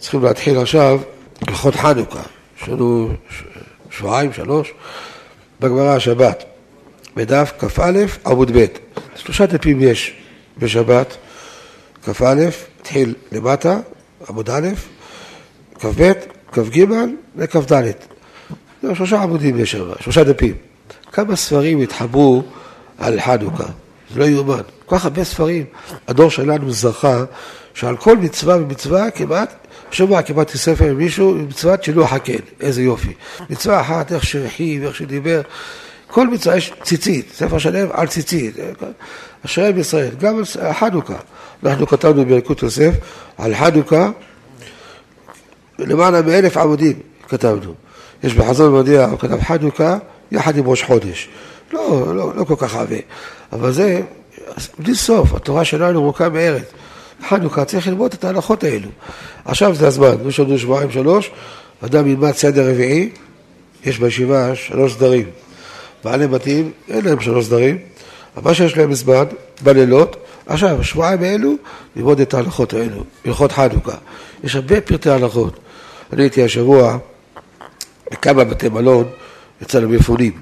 צריכים להתחיל עכשיו הלכות חנוכה. יש לנו שבועיים, שלוש, בגמרא השבת, בדף כ"א עמוד ב'. שלושה דפים יש בשבת, כ"א, התחיל למטה, עמוד א', כ"ב, כ"ג וכ"ד. שלושה עמודים יש שם, שלושה דפים. כמה ספרים התחברו על חנוכה, זה לא יאומן. כל כך הרבה ספרים. הדור שלנו זכה שעל כל מצווה ומצווה כמעט, בשבוע כמעט ספר עם מישהו עם מצוות שילוח הקן, איזה יופי. מצווה אחת, איך שהרחיב, איך שדיבר. כל מצווה יש ציצית, ספר שלם על ציצית. אשרי ישראל, גם על חנוכה. אנחנו כתבנו בילקוט יוסף על חנוכה, למעלה מאלף עמודים כתבנו. יש בחזון מודיע, הוא כתב חנוכה יחד עם ראש חודש. לא, לא, לא כל כך הרבה, אבל זה בלי סוף, התורה שלנו ארוכה מארץ. חנוכה צריך ללמוד את ההלכות האלו. עכשיו זה הזמן, יש לנו שבועיים שלוש, אדם ילמד סדר רביעי, יש בישיבה שלוש סדרים. בעלי בתים, אין להם שלוש סדרים, אבל מה שיש להם זמן, בלילות, עכשיו, שבועיים האלו, ללמוד את ההלכות האלו, הלכות חנוכה. יש הרבה פרטי הלכות. אני הייתי השבוע בכמה בתי מלון אצל המפונים.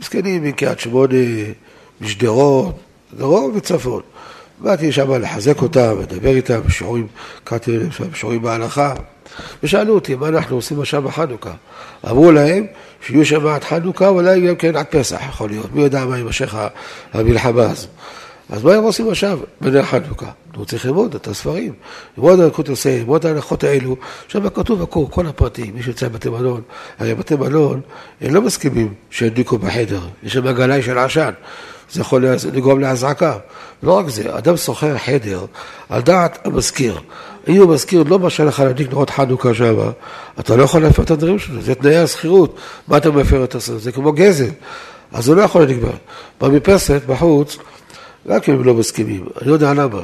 מסכנים מקריית שמונה, משדרות, דרום וצפון. באתי שם לחזק אותם, לדבר איתם, בשיעורים, קראתי להם שם שיעורים בהלכה, ושאלו אותי מה אנחנו עושים עכשיו בחנוכה. אמרו להם שיהיו שם עד חנוכה, אולי גם כן עד פסח יכול להיות, מי יודע מה יימשך המלחמה הזו. אז מה הם עושים עכשיו בנר חנוכה? הוא צריך ללמוד את הספרים, ללמוד על יוסף, ללמוד על ההלכות האלו, שם כתוב הכל, כל הפרטים, מי שיוצא בבתי מלון, הרי בתי מלון, הם לא מסכימים שידליקו בחדר, יש שם גלאי של עשן, זה יכול לגרום להזעקה. לא רק זה, אדם שוכר חדר על דעת המזכיר. אם הוא מזכיר לא מרשה לך להדליק נרות חנוכה שם, אתה לא יכול להפר את הדברים שלו, זה תנאי השכירות. מה אתה מפר את הסרט? זה כמו גזל. אז הוא לא יכול להדליק. במרפסת, בחוץ, רק אם הם לא מסכימים. אני לא יודע למה.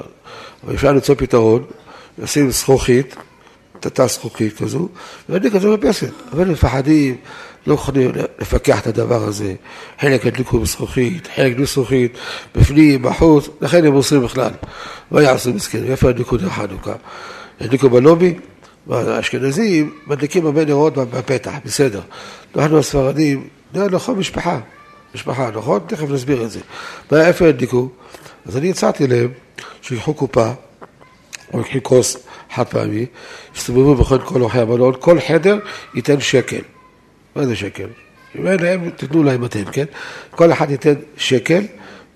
אבל אפשר למצוא פתרון, לשים זכוכית, תתה זכוכית כזו, ולהדליק את זה במרפסת. אבל הם מפחדים. לא יכולים לפקח את הדבר הזה. חלק הדליקו בזכוכית, חלק בלי זכוכית, בפנים, בחוץ, לכן הם אוסרים בכלל. מה יעשו מסכנים? איפה הדליקו נר חנוכה? הדליקו בלובי? האשכנזים מדליקים הרבה נרות בפתח, בסדר. אנחנו הספרדים, לכל משפחה, משפחה, נכון? תכף נסביר את זה. איפה הדליקו? אז אני הצעתי להם שיקחו קופה, או יקחו כוס חד פעמי, יסתובבו בכל כל אורחי המלון, כל חדר ייתן שקל. מה זה שקל? להם, תיתנו להם אתם, כן? כל אחד ייתן שקל,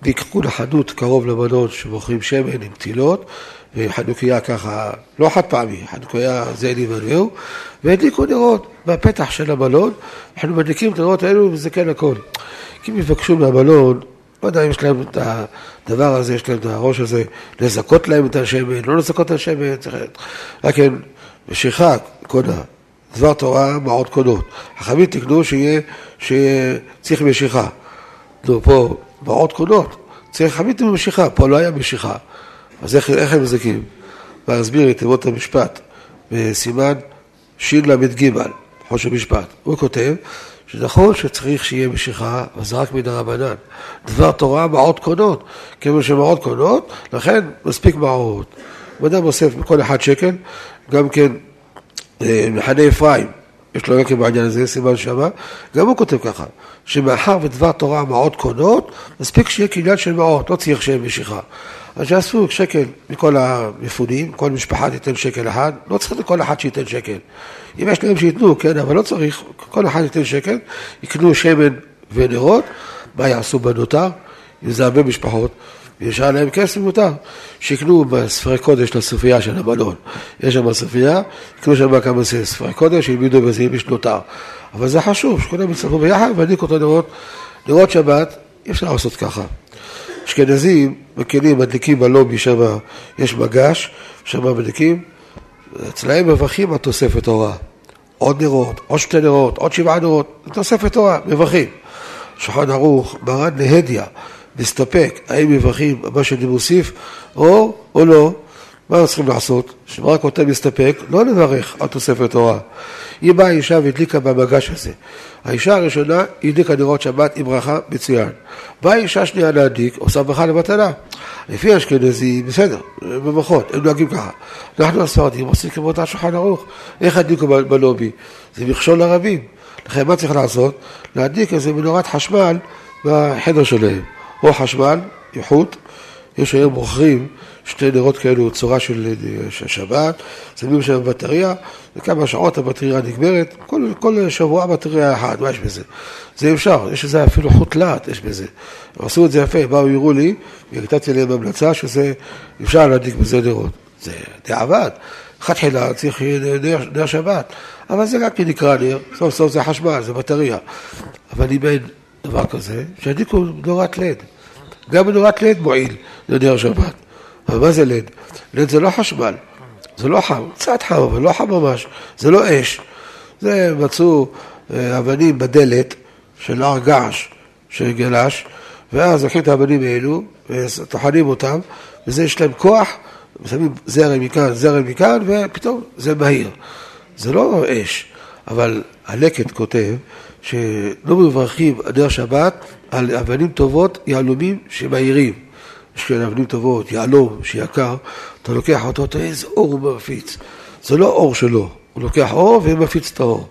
ויקחו לחנות קרוב למנות שמוכרים שמן עם פתילות, וחנוכיה ככה, לא חד פעמי, חנוכיה זה לי וזהו, והדליקו נרות בפתח של המלון, אנחנו מדליקים את הנרות האלו וזה כן הכל. כי אם יבקשו מהמלון, לא יודע אם יש להם את הדבר הזה, יש להם את הראש הזה, לזכות להם את השמן, לא לזכות את השמן. רק כן, משיכה, קונה. דבר תורה מעות קונות. חכמים תקנו שיהיה, שיהיה צריך משיכה. נו, פה מעות קונות, צריך חכמים תקנו משיכה, פה לא היה משיכה. אז איך, איך הם מזכים? להסביר את תיבות המשפט בסימן של"ג, חוש המשפט. הוא כותב שנכון שצריך שיהיה משיכה, אבל זה רק מן הרבנן. דבר תורה מעות קונות, כיוון שמעות קונות, לכן מספיק מעות. הוא אדם אוסף מכל אחד שקל, גם כן מחנה אפרים, יש לו יקב בעניין הזה, סימן שמה, גם הוא כותב ככה, שמאחר ודבר תורה מעות קונות, מספיק שיהיה קניין של מעות, לא צריך שיהיה משיכה. אז שיעשו שקל מכל המפונים, כל משפחה תיתן שקל אחד, לא צריך לכל אחד שייתן שקל. אם יש להם שייתנו, כן, אבל לא צריך, כל אחד ייתן שקל, יקנו שמן ונרות, מה יעשו בנותר? אם זה הרבה משפחות, וישאר להם כסף מותר, שיקנו בספרי קודש לספרייה של המלון. יש שם ספרייה, יקנו שם כמה ספרי קודש, ילמדו בזה אם יש נותר. אבל זה חשוב, שכולם יצטרכו ביחד והדליקו אותו לראות, לראות שבת, אי אפשר לעשות ככה. אשכנזים מקלים, מדליקים בלובי שם, יש מגש, שם מדליקים, אצלהם מברכים על תוספת תורה. עוד נרות, עוד שתי נרות, עוד שבעה נרות, תוספת תורה, מברכים. שולחן ערוך, מרן להדיא. נסתפק, האם מברכים מה שאני מוסיף, או, או לא. מה צריכים לעשות? שמה כותב מסתפק, לא לברך על תוספת תורה. אם באה אישה והדליקה במגש הזה, האישה הראשונה הדליקה נרות שבת עם ברכה מצוין. באה אישה שנייה להדליק, עושה ברכה לבטלה. לפי אשכנזי, בסדר, במוחות, הם נוהגים ככה. אנחנו הספרדים עושים כמו אותה שולחן ערוך. איך הדליקו בלובי? זה מכשול לרבים. לכן מה צריך לעשות? להדליק איזה מנורת חשמל בחדר שלהם. או חשמל, איכות, יש היום מוכרים שתי נרות כאלו, צורה של שבת, שמים שם בטריה, וכמה שעות הבטריה נגמרת, כל, כל שבוע בטריה אחת, מה יש בזה? זה אפשר, יש לזה אפילו חוט להט, יש בזה. הם עשו את זה יפה, באו, הראו לי, והקטעתי להם המלצה שזה, אפשר להדליק בזה נרות. זה די עבד. תחילה צריך נר שבת, אבל זה רק נקרא נר, סוף סוף זה חשמל, זה בטריה. אבל אם אין דבר כזה, שידליקו נורת לד. גם נורת לד מועיל לנר שבת. אבל מה זה לד? לד זה לא חשמל, זה לא חם, קצת חם, אבל לא חם ממש, זה לא אש. זה מצאו אה, אבנים בדלת של הר געש של גלש, ואז לוקחים את האבנים האלו וטוחנים אותם, וזה יש להם כוח, שמים זרם מכאן, זרם מכאן, ופתאום זה מהיר. זה לא אש, אבל הלקט כותב שלא מברכים נר שבת על אבנים טובות, יהלומים שמאירים. יש כאלה אבנים טובות, יהלום שיקר, אתה לוקח אותו, תראה איזה אור הוא מפיץ. זה לא אור שלו, הוא לוקח אור ומפיץ את האור.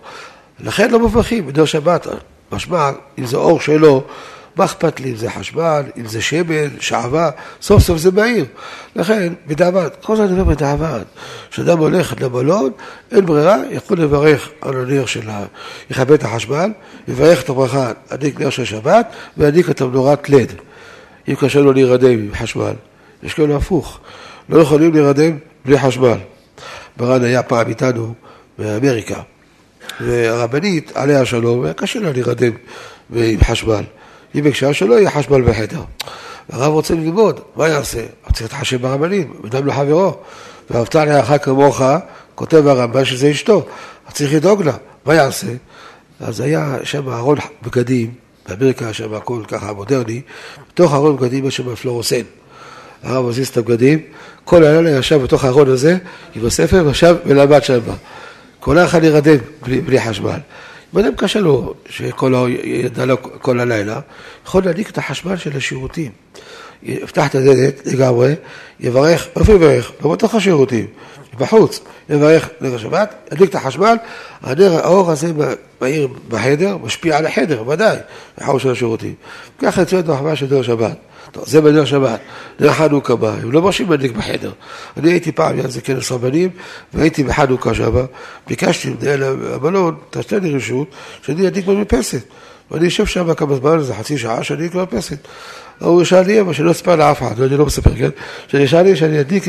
לכן לא מברכים בנר שבת, משמע, אם זה אור שלו, מה אכפת לי אם זה חשמל, אם זה שמן, שעווה, סוף סוף זה מהיר. לכן, בדיעבד, כל אני אומר בדיעבד. כשאדם הולך למלון, אין ברירה, יכול לברך על הנר של ה... יכבד את החשמל, יברך את הברכה, הדליק נר של שבת, וידליק את המנורת לד. אם קשה לו להירדם עם חשמל, יש כאלה הפוך, לא יכולים להירדם בלי חשמל. ברן היה פעם איתנו באמריקה, והרבנית, עליה השלום, היה קשה לה להירדם עם חשמל. היא ביקשה שלא יהיה חשמל בחדר. הרב רוצה ללמוד, מה יעשה? צריך להתחשב ברבנים, אדם לחברו. ואהבת לאחר כמוך, כותב הרמב"ם שזה אשתו, צריך לדאוג לה, מה יעשה? אז היה שם ארון בגדים, באמריקה שם הכל ככה מודרני, בתוך ארון בגדים יש שם פלורוסן. הרב מזיז את הבגדים, כל הלילה ישב בתוך הארון הזה עם הספר, ישב ולמד שם. כל אחד להירדם בלי, בלי חשמל. אם אדם קשה לו, שכל ידע לו כל הלילה, יכול להדליק את החשמל של השירותים. יפתח את הדלת לגמרי, יברך, איפה יברך? לא בתוך השירותים, בחוץ. יברך נר השבת, ידליק את החשמל, הנר, האור הזה מאיר בחדר, משפיע על החדר, ודאי, בחור של השירותים. ככה יוצאת מחווה של נר שבת. טוב, זה בנר שבת. נר חנוכה בא, הם לא מרשים להדליק בחדר. אני הייתי פעם, איזה כנס רבנים, והייתי בחנוכה שם, ביקשתי למנהל המלון, תעשה לי רשות, שאני אדליק במרפסת. ואני יושב שם כמה זמן, איזה חצי שעה, שאני אדליק במרפסת. הוא שאל לי, אבל שלא אספר לאף אחד, אני לא מספר, כן? שאני שאל לי שאני אדליק,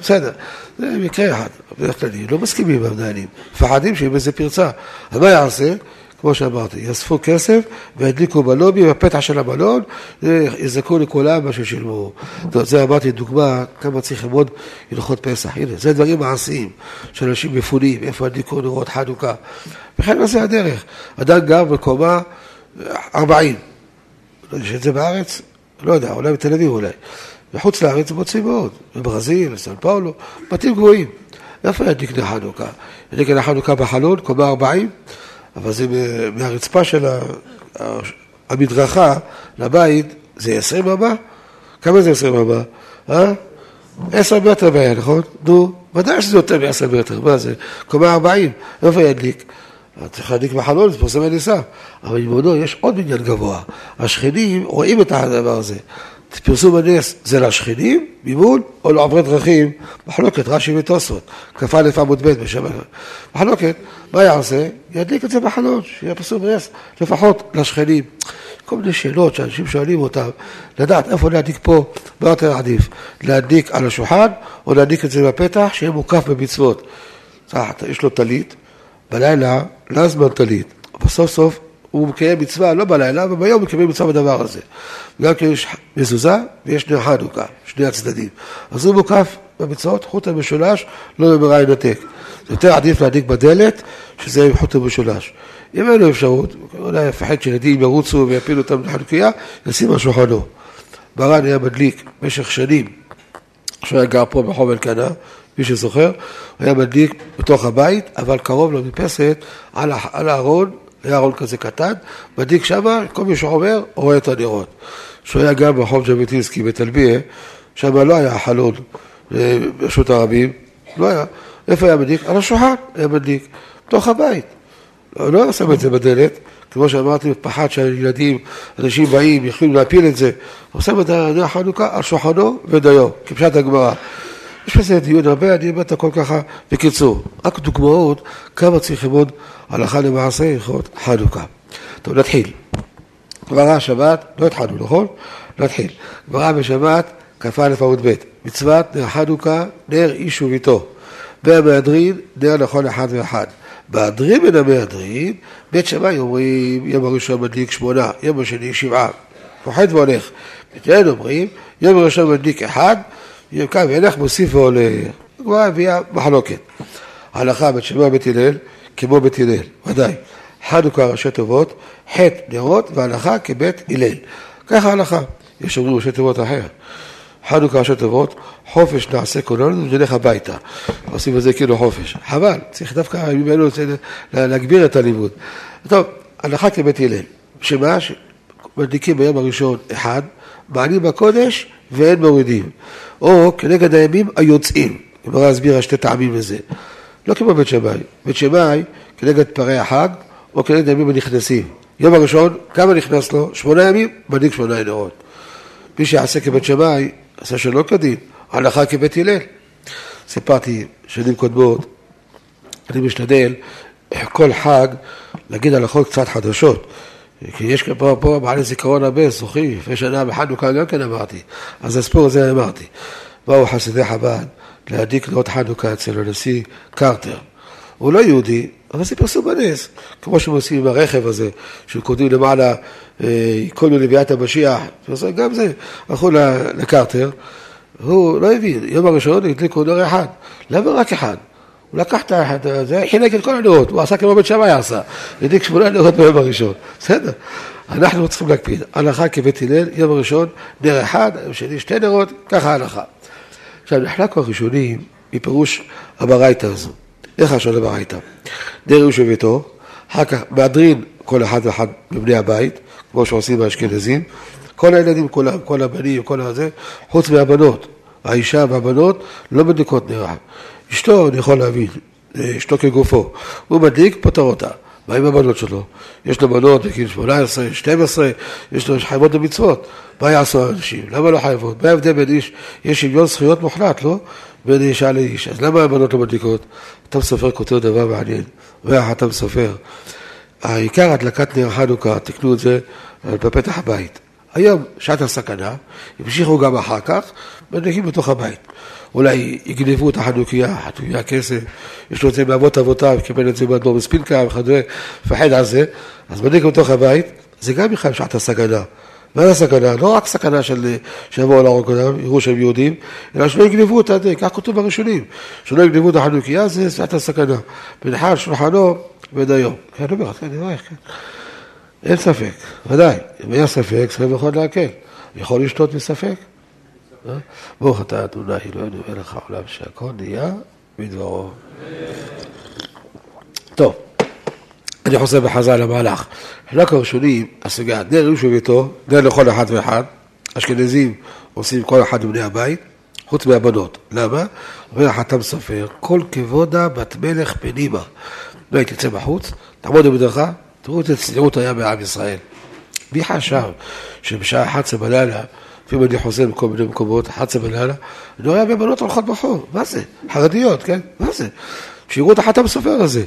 בסדר, זה מקרה אחד, בדרך כלל לא מסכימים עם המנהלים, מפחדים שיהיה בזה פרצה. אז מה יעשה? כמו שאמרתי, יאספו כסף וידליקו בלובי, בפתח של המלון, יזכו לכולם מה ששילמו. זה אמרתי דוגמה כמה צריך ללמוד הלכות פסח. הנה, זה דברים מעשיים של אנשים מפונים, איפה הדליקו נרות חנוכה. וכן זה הדרך. אדם גר בקומה 40. יש את זה בארץ? לא יודע, אולי בתל אביב אולי. בחוץ לארץ מוצאים מאוד, בברזיל, בסן פאולו, בתים גבוהים. איפה ידליק נר חנוכה? ידליק נר חנוכה בחלון, קומה 40, אבל זה מהרצפה של המדרכה לבית, זה 20 אמה? כמה זה 20 אמה? אה? 10 מטר בעיה, נכון? נו, ודאי שזה יותר מ-10 מטר, מה זה? קומה 40, איפה ידליק? צריך להדליק בחלון, זה פורסם הניסה. אבל עם יש עוד בניין גבוה. השכנים רואים את הדבר הזה. פרסום הנס זה לשכנים ממול או לעוברי דרכים, מחלוקת רש"י ותוספות, כ"א עמוד ב' בשם מחלוקת, מה יעשה? ידליק את זה בחלון, שיהיה פרסום נס, לפחות לשכנים. כל מיני שאלות שאנשים שואלים אותם, לדעת איפה להדליק פה, מה יותר עדיף, להדליק על השולחן או להדליק את זה בפתח, שיהיה מוקף במצוות. יש לו טלית, בלילה לא זמן טלית, אבל סוף סוף הוא מקיים מצווה לא בלילה, וביום מקיים מצווה בדבר הזה. גם כי יש מזוזה ויש נר חנוכה, שני הצדדים. אז הוא מוקף במצוות חוט המשולש, לא במראה ינתק. יותר עדיף להדליק בדלת, שזה עם חוט המשולש. אם אין לו אפשרות, אולי יפחד שילדים ירוצו ויפילו אותם לחנוכיה, ישים על שולחנו. ברן היה מדליק במשך שנים כשהוא היה גר פה ברחוב אלקנה, מי שזוכר, הוא היה מדליק בתוך הבית, אבל קרוב למרפסת, על, על הארון, היה ארון כזה קטן, מדליק שמה, כל מי שעובר, רואה את הנרות. כשהוא היה גם ברחוב ז'בוטינסקי בתלביה, שם לא היה חלון אה, ברשות הרבים, לא היה. איפה היה מדליק? על השולחן היה מדליק, בתוך הבית. לא, לא שם את זה בדלת, כמו שאמרתי, פחד שהילדים, אנשים באים, יכולים להפיל את זה. הוא שם את נר חנוכה על שולחנו ודיו, כפשט הגמרא. יש בזה דיון הרבה, אני אומר את הכל ככה בקיצור. רק דוגמאות כמה צריך ללמוד הלכה למעשה הלכות חנוכה. טוב, נתחיל. גמרא שבת, לא התחלנו, נכון? נתחיל. גמרא בשבת, כ"א עמוד ב', מצוות נר חנוכה, נר איש וביתו. והמהדרין, נר לכל אחד ואחד. מהדרין מן המהדרין, בית שמאי אומרים, יום הראשון מדליק שמונה, יום השני שבעה. פוחד והולך. בית אומרים, יום הראשון מדליק אחד, קם וילך מוסיף והולך. כבר הביאה מחלוקת. הלכה בית שמאי ובית הלל, כמו בית הלל, ודאי. חנוכה ראשי תיבות, חטא נרות והלכה כבית הלל. ככה ההלכה. יש אומרים ראשי תיבות אחר. חנוכה ראשי תיבות, חופש נעשה כולנו ונלך הביתה. עושים את זה כאילו חופש. חבל, צריך דווקא בימים אלו להגביר את הלימוד. טוב, הלכה כבית הלל. שמה? מדליקים ביום הראשון אחד, מעלים בקודש ואין מורידים. או כנגד הימים היוצאים. גמרא הסבירה שתי טעמים לזה. לא כמו בית שמאי. בית שמאי כנגד פרי החג או כנגד הימים הנכנסים. יום הראשון, כמה נכנס לו? שמונה ימים, מדליק שמונה נרות. מי שיעשה כבית שמאי, עשה שלא כדין, הלכה כבית הלל. סיפרתי שנים קודמות, אני משתדל כל חג להגיד הלכות קצת חדשות. כי יש פה, פה בעלי זיכרון הרבה, זוכרים, לפני שנה בחנוכה גם כן אמרתי, אז הסיפור הזה אמרתי. באו חסידי חב"ד להדליק נאות חנוכה אצל הנשיא קרטר. הוא לא יהודי, אבל זה פרסום בנס, כמו שהם עושים עם הרכב הזה, שקודמים למעלה אה, כל מיני לביאת המשיח, גם זה, הלכו לקרטר, הוא לא הבין, יום הראשון הדליקו נר אחד, למה רק אחד? הוא לקח את הזה, חילק את כל הנרות, הוא עשה כמו בית שמאי עשה, הדליק שמונה נרות ביום הראשון, בסדר, אנחנו צריכים להקפיד, הלכה כבית הלל, יום הראשון נר אחד, יום שני שתי נרות, ככה ההלכה. עכשיו, נחלקו הראשונים מפירוש הברייתא הזו. איך השונה ברייתא? נר יהושע ביתו, אחר כך מהדרין כל אחד ואחד מבני הבית, כמו שעושים באשכנזים, כל הילדים, כולם, כל הבנים, כל הזה, חוץ מהבנות. האישה והבנות לא מדליקות נר אחד. אשתו, אני יכול להבין, אשתו כגופו, הוא מדליק, פותר אותה. מה עם הבנות שלו? יש לו בנות בגיל 18, 12, יש לו חייבות במצוות. מה יעשו האנשים? למה לא חייבות? מה ההבדל בין איש? יש שוויון זכויות מוחלט, לא? בין אישה לאיש. אז למה הבנות לא מדליקות? אתה מסופר כותב דבר מעניין. ריח אתה מסופר. העיקר הדלקת נר חנוכה, תקנו את זה בפתח הבית. היום, שעת הסכנה, המשיכו גם אחר כך, מדליקים בתוך הבית. אולי יגנבו את החנוכיה, חנוכיה כסף, יש לו את זה מאבות אבותיו, קיבל את זה מאדמו"ר מספינקה וכדומה, מפחד על זה, אז מדליק בתוך הבית, זה גם בכלל שעת הסכנה. מה הסכנה? לא רק סכנה של שיבואו להרוג אותם, יראו שהם יהודים, אלא שלא יגנבו את זה, כך כתוב בראשונים, שלא יגנבו את החנוכיה, זה שעת הסכנה. מנחה על שולחנו ודיו. כן, אומר, כן, אומר, כן. אין ספק, ודאי, אם היה ספק, צריך יכול להקל. יכול לשתות מספק? ברוך אתה אדוני אלוהינו מלך העולם שהכל נהיה מדברו. טוב, אני חוזר בחזרה למהלך. חלק הראשוני, הסוגיה, נר איש וביתו, נר לכל אחד ואחד, אשכנזים עושים כל אחד מבני הבית, חוץ מהבנות. למה? אומר החתם סופר, כל כבודה בת מלך פנימה. לא הייתי יוצא בחוץ, תעמוד במדרכה, תראו את הצניעות היה בעם ישראל. מי חשב שבשעה 11 בלילה, לפעמים אני חוזר מכל מיני מקומות, 11 בלילה, אני רואה הרבה בנות הולכות ברחוב, מה זה? חרדיות, כן? מה זה? שיראו את החתם סופר הזה.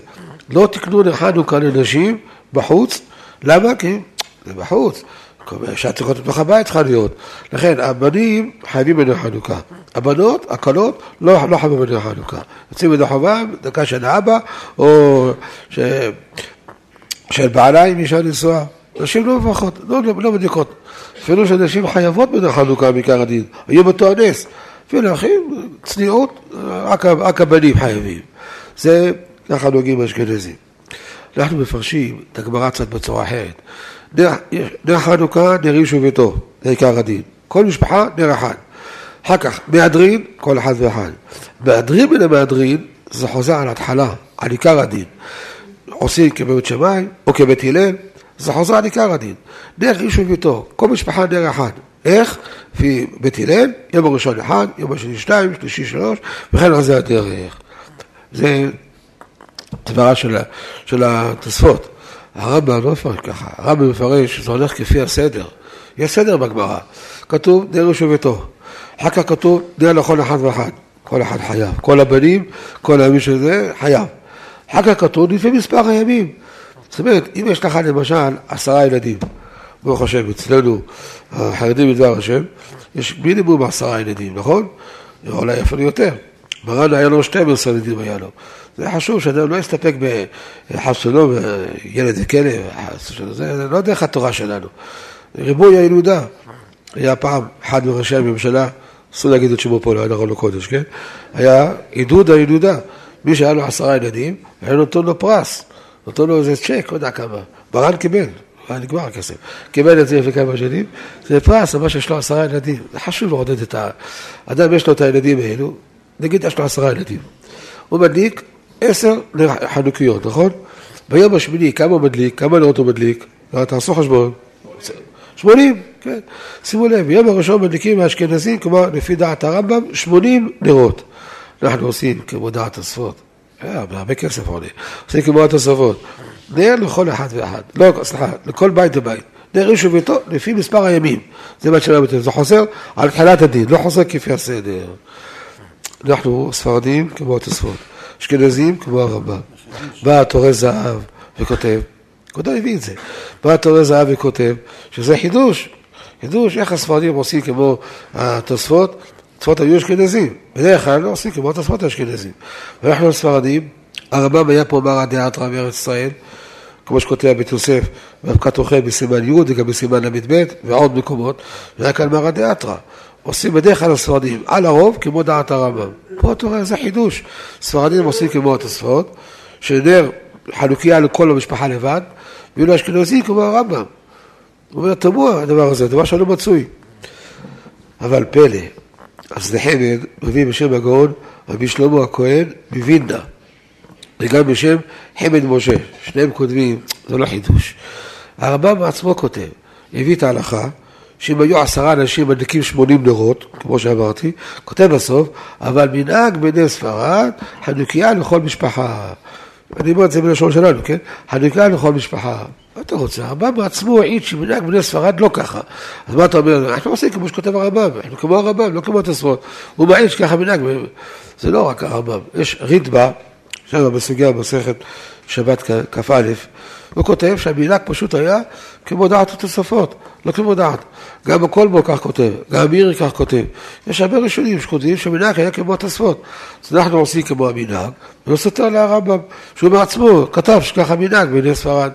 לא תקנו חנוכה לנשים בחוץ, למה? כי זה בחוץ. להיות בתוך הבית צריכה להיות. לכן, הבנים חייבים בנר חנוכה. הבנות, הקלות, לא, לא חייבים בנר חנוכה. יוצאים בנר חובה, דקה של האבא, או ש... של בעלה עם אישה נשואה. נשים לא מברכות, לא, לא, לא מדליקות. אפילו שנשים חייבות בנר חנוכה בעיקר הדין. היו באותו הנס. אפילו אחים, צניעות, רק, הבנים חייבים. זה ככה נוהגים באשכנזים. אנחנו מפרשים את הגמרא קצת בצורה אחרת. נר חנוכה, נר איש וביתו, זה עיקר הדין. כל משפחה, נר אחד. אחר כך, מהדרין, כל אחד ואחד. מהדרין מן המהדרין, זה חוזר על התחלה, על עיקר הדין. עושים כבית שמאי או כבית הלל, זה חוזר על עיקר הדין. דרך איש וביתו, כל משפחה דרך אחד. איך? לפי בית הלל, יום הראשון אחד, יום השני שתיים, שלישי שלוש, וכן על זה הדרך. זה דברה של, של התוספות. הרמב"ם לא מפרש ככה, הרמב"ם מפרש שזה הולך כפי הסדר. יש סדר בגמרא, כתוב איש וביתו. אחר כך כתוב דרך לכל אחד ואחד. כל אחד חייב. כל הבנים, כל הימים של זה, חייב. אחר כך כתוב לפי מספר הימים. זאת אומרת, אם יש לך למשל עשרה ילדים, ברוך השם, אצלנו, החרדים בדבר השם, יש מינימום עשרה ילדים, נכון? אולי אפילו יותר. מרן היה לו 12 ילדים היה לו. זה חשוב שאדם לא יסתפק בחסונו, ילד וכלב, זה לא דרך התורה שלנו. ריבוי הילודה. היה פעם אחד מראשי הממשלה, אסור להגיד את שמו פה, לא היה נכון לקודש, כן? היה עידוד הילודה. מי שהיה לו עשרה ילדים, היה נותן לו פרס. נותן לו איזה צ'ק, לא יודע כמה. ברן קיבל, היה נגמר הכסף. קיבל את זה לפני כמה שנים, זה פרס, אבל שיש לו עשרה ילדים. זה חשוב לעודד את ה... אדם יש לו את הילדים האלו, נגיד יש לו עשרה ילדים. הוא מדליק עשר חנוכיות, נכון? ביום השמיני, כמה הוא מדליק? כמה נרות הוא מדליק? לא, תעשו חשבון. שמונים, כן. שימו לב, ביום הראשון מדליקים האשכנזים, כלומר, לפי דעת הרמב"ם, שמונים נרות. אנחנו עושים כמו דעת הספות. אה, בהרבה כסף עולה. עושים כמו התוספות. נר לכל אחד ואחד. לא, סליחה, לכל בית ובית. נר איש וביתו לפי מספר הימים. זה מה שאני אומר, זה חוזר על תחילת הדין, לא חוזר כפי הסדר. אנחנו ספרדים כמו התוספות. אשכנזים כמו הרמב"ם. בא התורש זהב וכותב, כבודו הביא את זה, בא התורש זהב וכותב שזה חידוש, חידוש, איך הספרדים עושים כמו התוספות, תוספות היו אשכנזים, בדרך כלל לא עושים כמו תוספות האשכנזים. ואנחנו הספרדים, הרמב"ם היה פה מרא דאתרא בארץ ישראל, כמו שכותב בית יוסף, באבקת אוכל בסימן י' וגם בסימן ל"ב ועוד מקומות, והיה כאן מרא דאתרא. עושים בדרך כלל הספרדים, על הרוב כמו דעת הרמב"ם. פה אתה רואה, זה חידוש. ספרדים עושים כמו התוספות, שנר חלוקיה לכל המשפחה לבד, ואילו אשכנזים כמו הרמב"ם. הוא אומר, תמוה הדבר הזה, דבר שלא מצוי. אבל פלא, אז נחמד מביא בשם הגאון רבי שלמה הכהן מווילנה, וגם בשם חמד משה, שניהם כותבים, זה לא חידוש. הרמב"ם בעצמו כותב, הביא את ההלכה, שאם היו עשרה אנשים מדליקים שמונים נרות, כמו שאמרתי, כותב בסוף, אבל מנהג בני ספרד, חנוכיה לכל משפחה. אני אומר את זה בלשון שלנו, כן? חנוכיה לכל משפחה. מה אתה רוצה? הרמב"ם בעצמו העיד שמנהג בני ספרד לא ככה. אז מה אתה אומר? אנחנו עושים כמו שכותב הרמב"ם, אנחנו כמו הרמב"ם, לא כמו התספות. הוא מעיד שככה מנהג, זה לא רק הרמב"ם. יש ריטב"א, שם בסוגיה במסכת שבת כ"א, הוא כותב שהמנהג פשוט היה כמו דעת התוספות, לא כמו דעת. גם הקולבו כך כותב, גם מירי כך כותב. יש הרבה ראשונים שכותבים שהמנהג היה כמו התוספות. אז אנחנו עושים כמו המנהג, ולא סותר להרמב"ם, שהוא בעצמו כתב שככה מנהג בידי ספרד.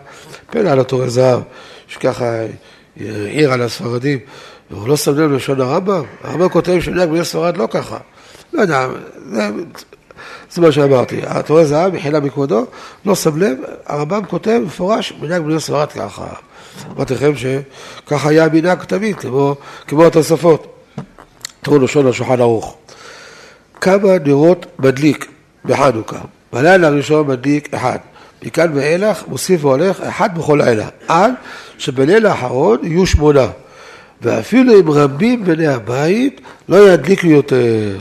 פלא על התורה זהב, שככה העיר על הספרדים, והוא לא שם לב ללשון הרמב"ם. הרמב"ם כותב שמנהג בידי ספרד לא ככה. לא יודע, זה, מה שאמרתי. התורה זהב, מחילה מכבודו, לא שם לב, הרמב"ם כותב במפורש, מנהג בני ספרד ככה. אמרתי לכם שככה היה המנהג תמיד, כמו, כמו התוספות. תראו לשון השולחן ערוך. כמה נרות מדליק בחנוכה? בלילה הראשון מדליק אחד. מכאן ואילך מוסיף והולך אחד בכל לילה. עד שבליל האחרון יהיו שמונה. ואפילו אם רבים בני הבית לא ידליקו יותר.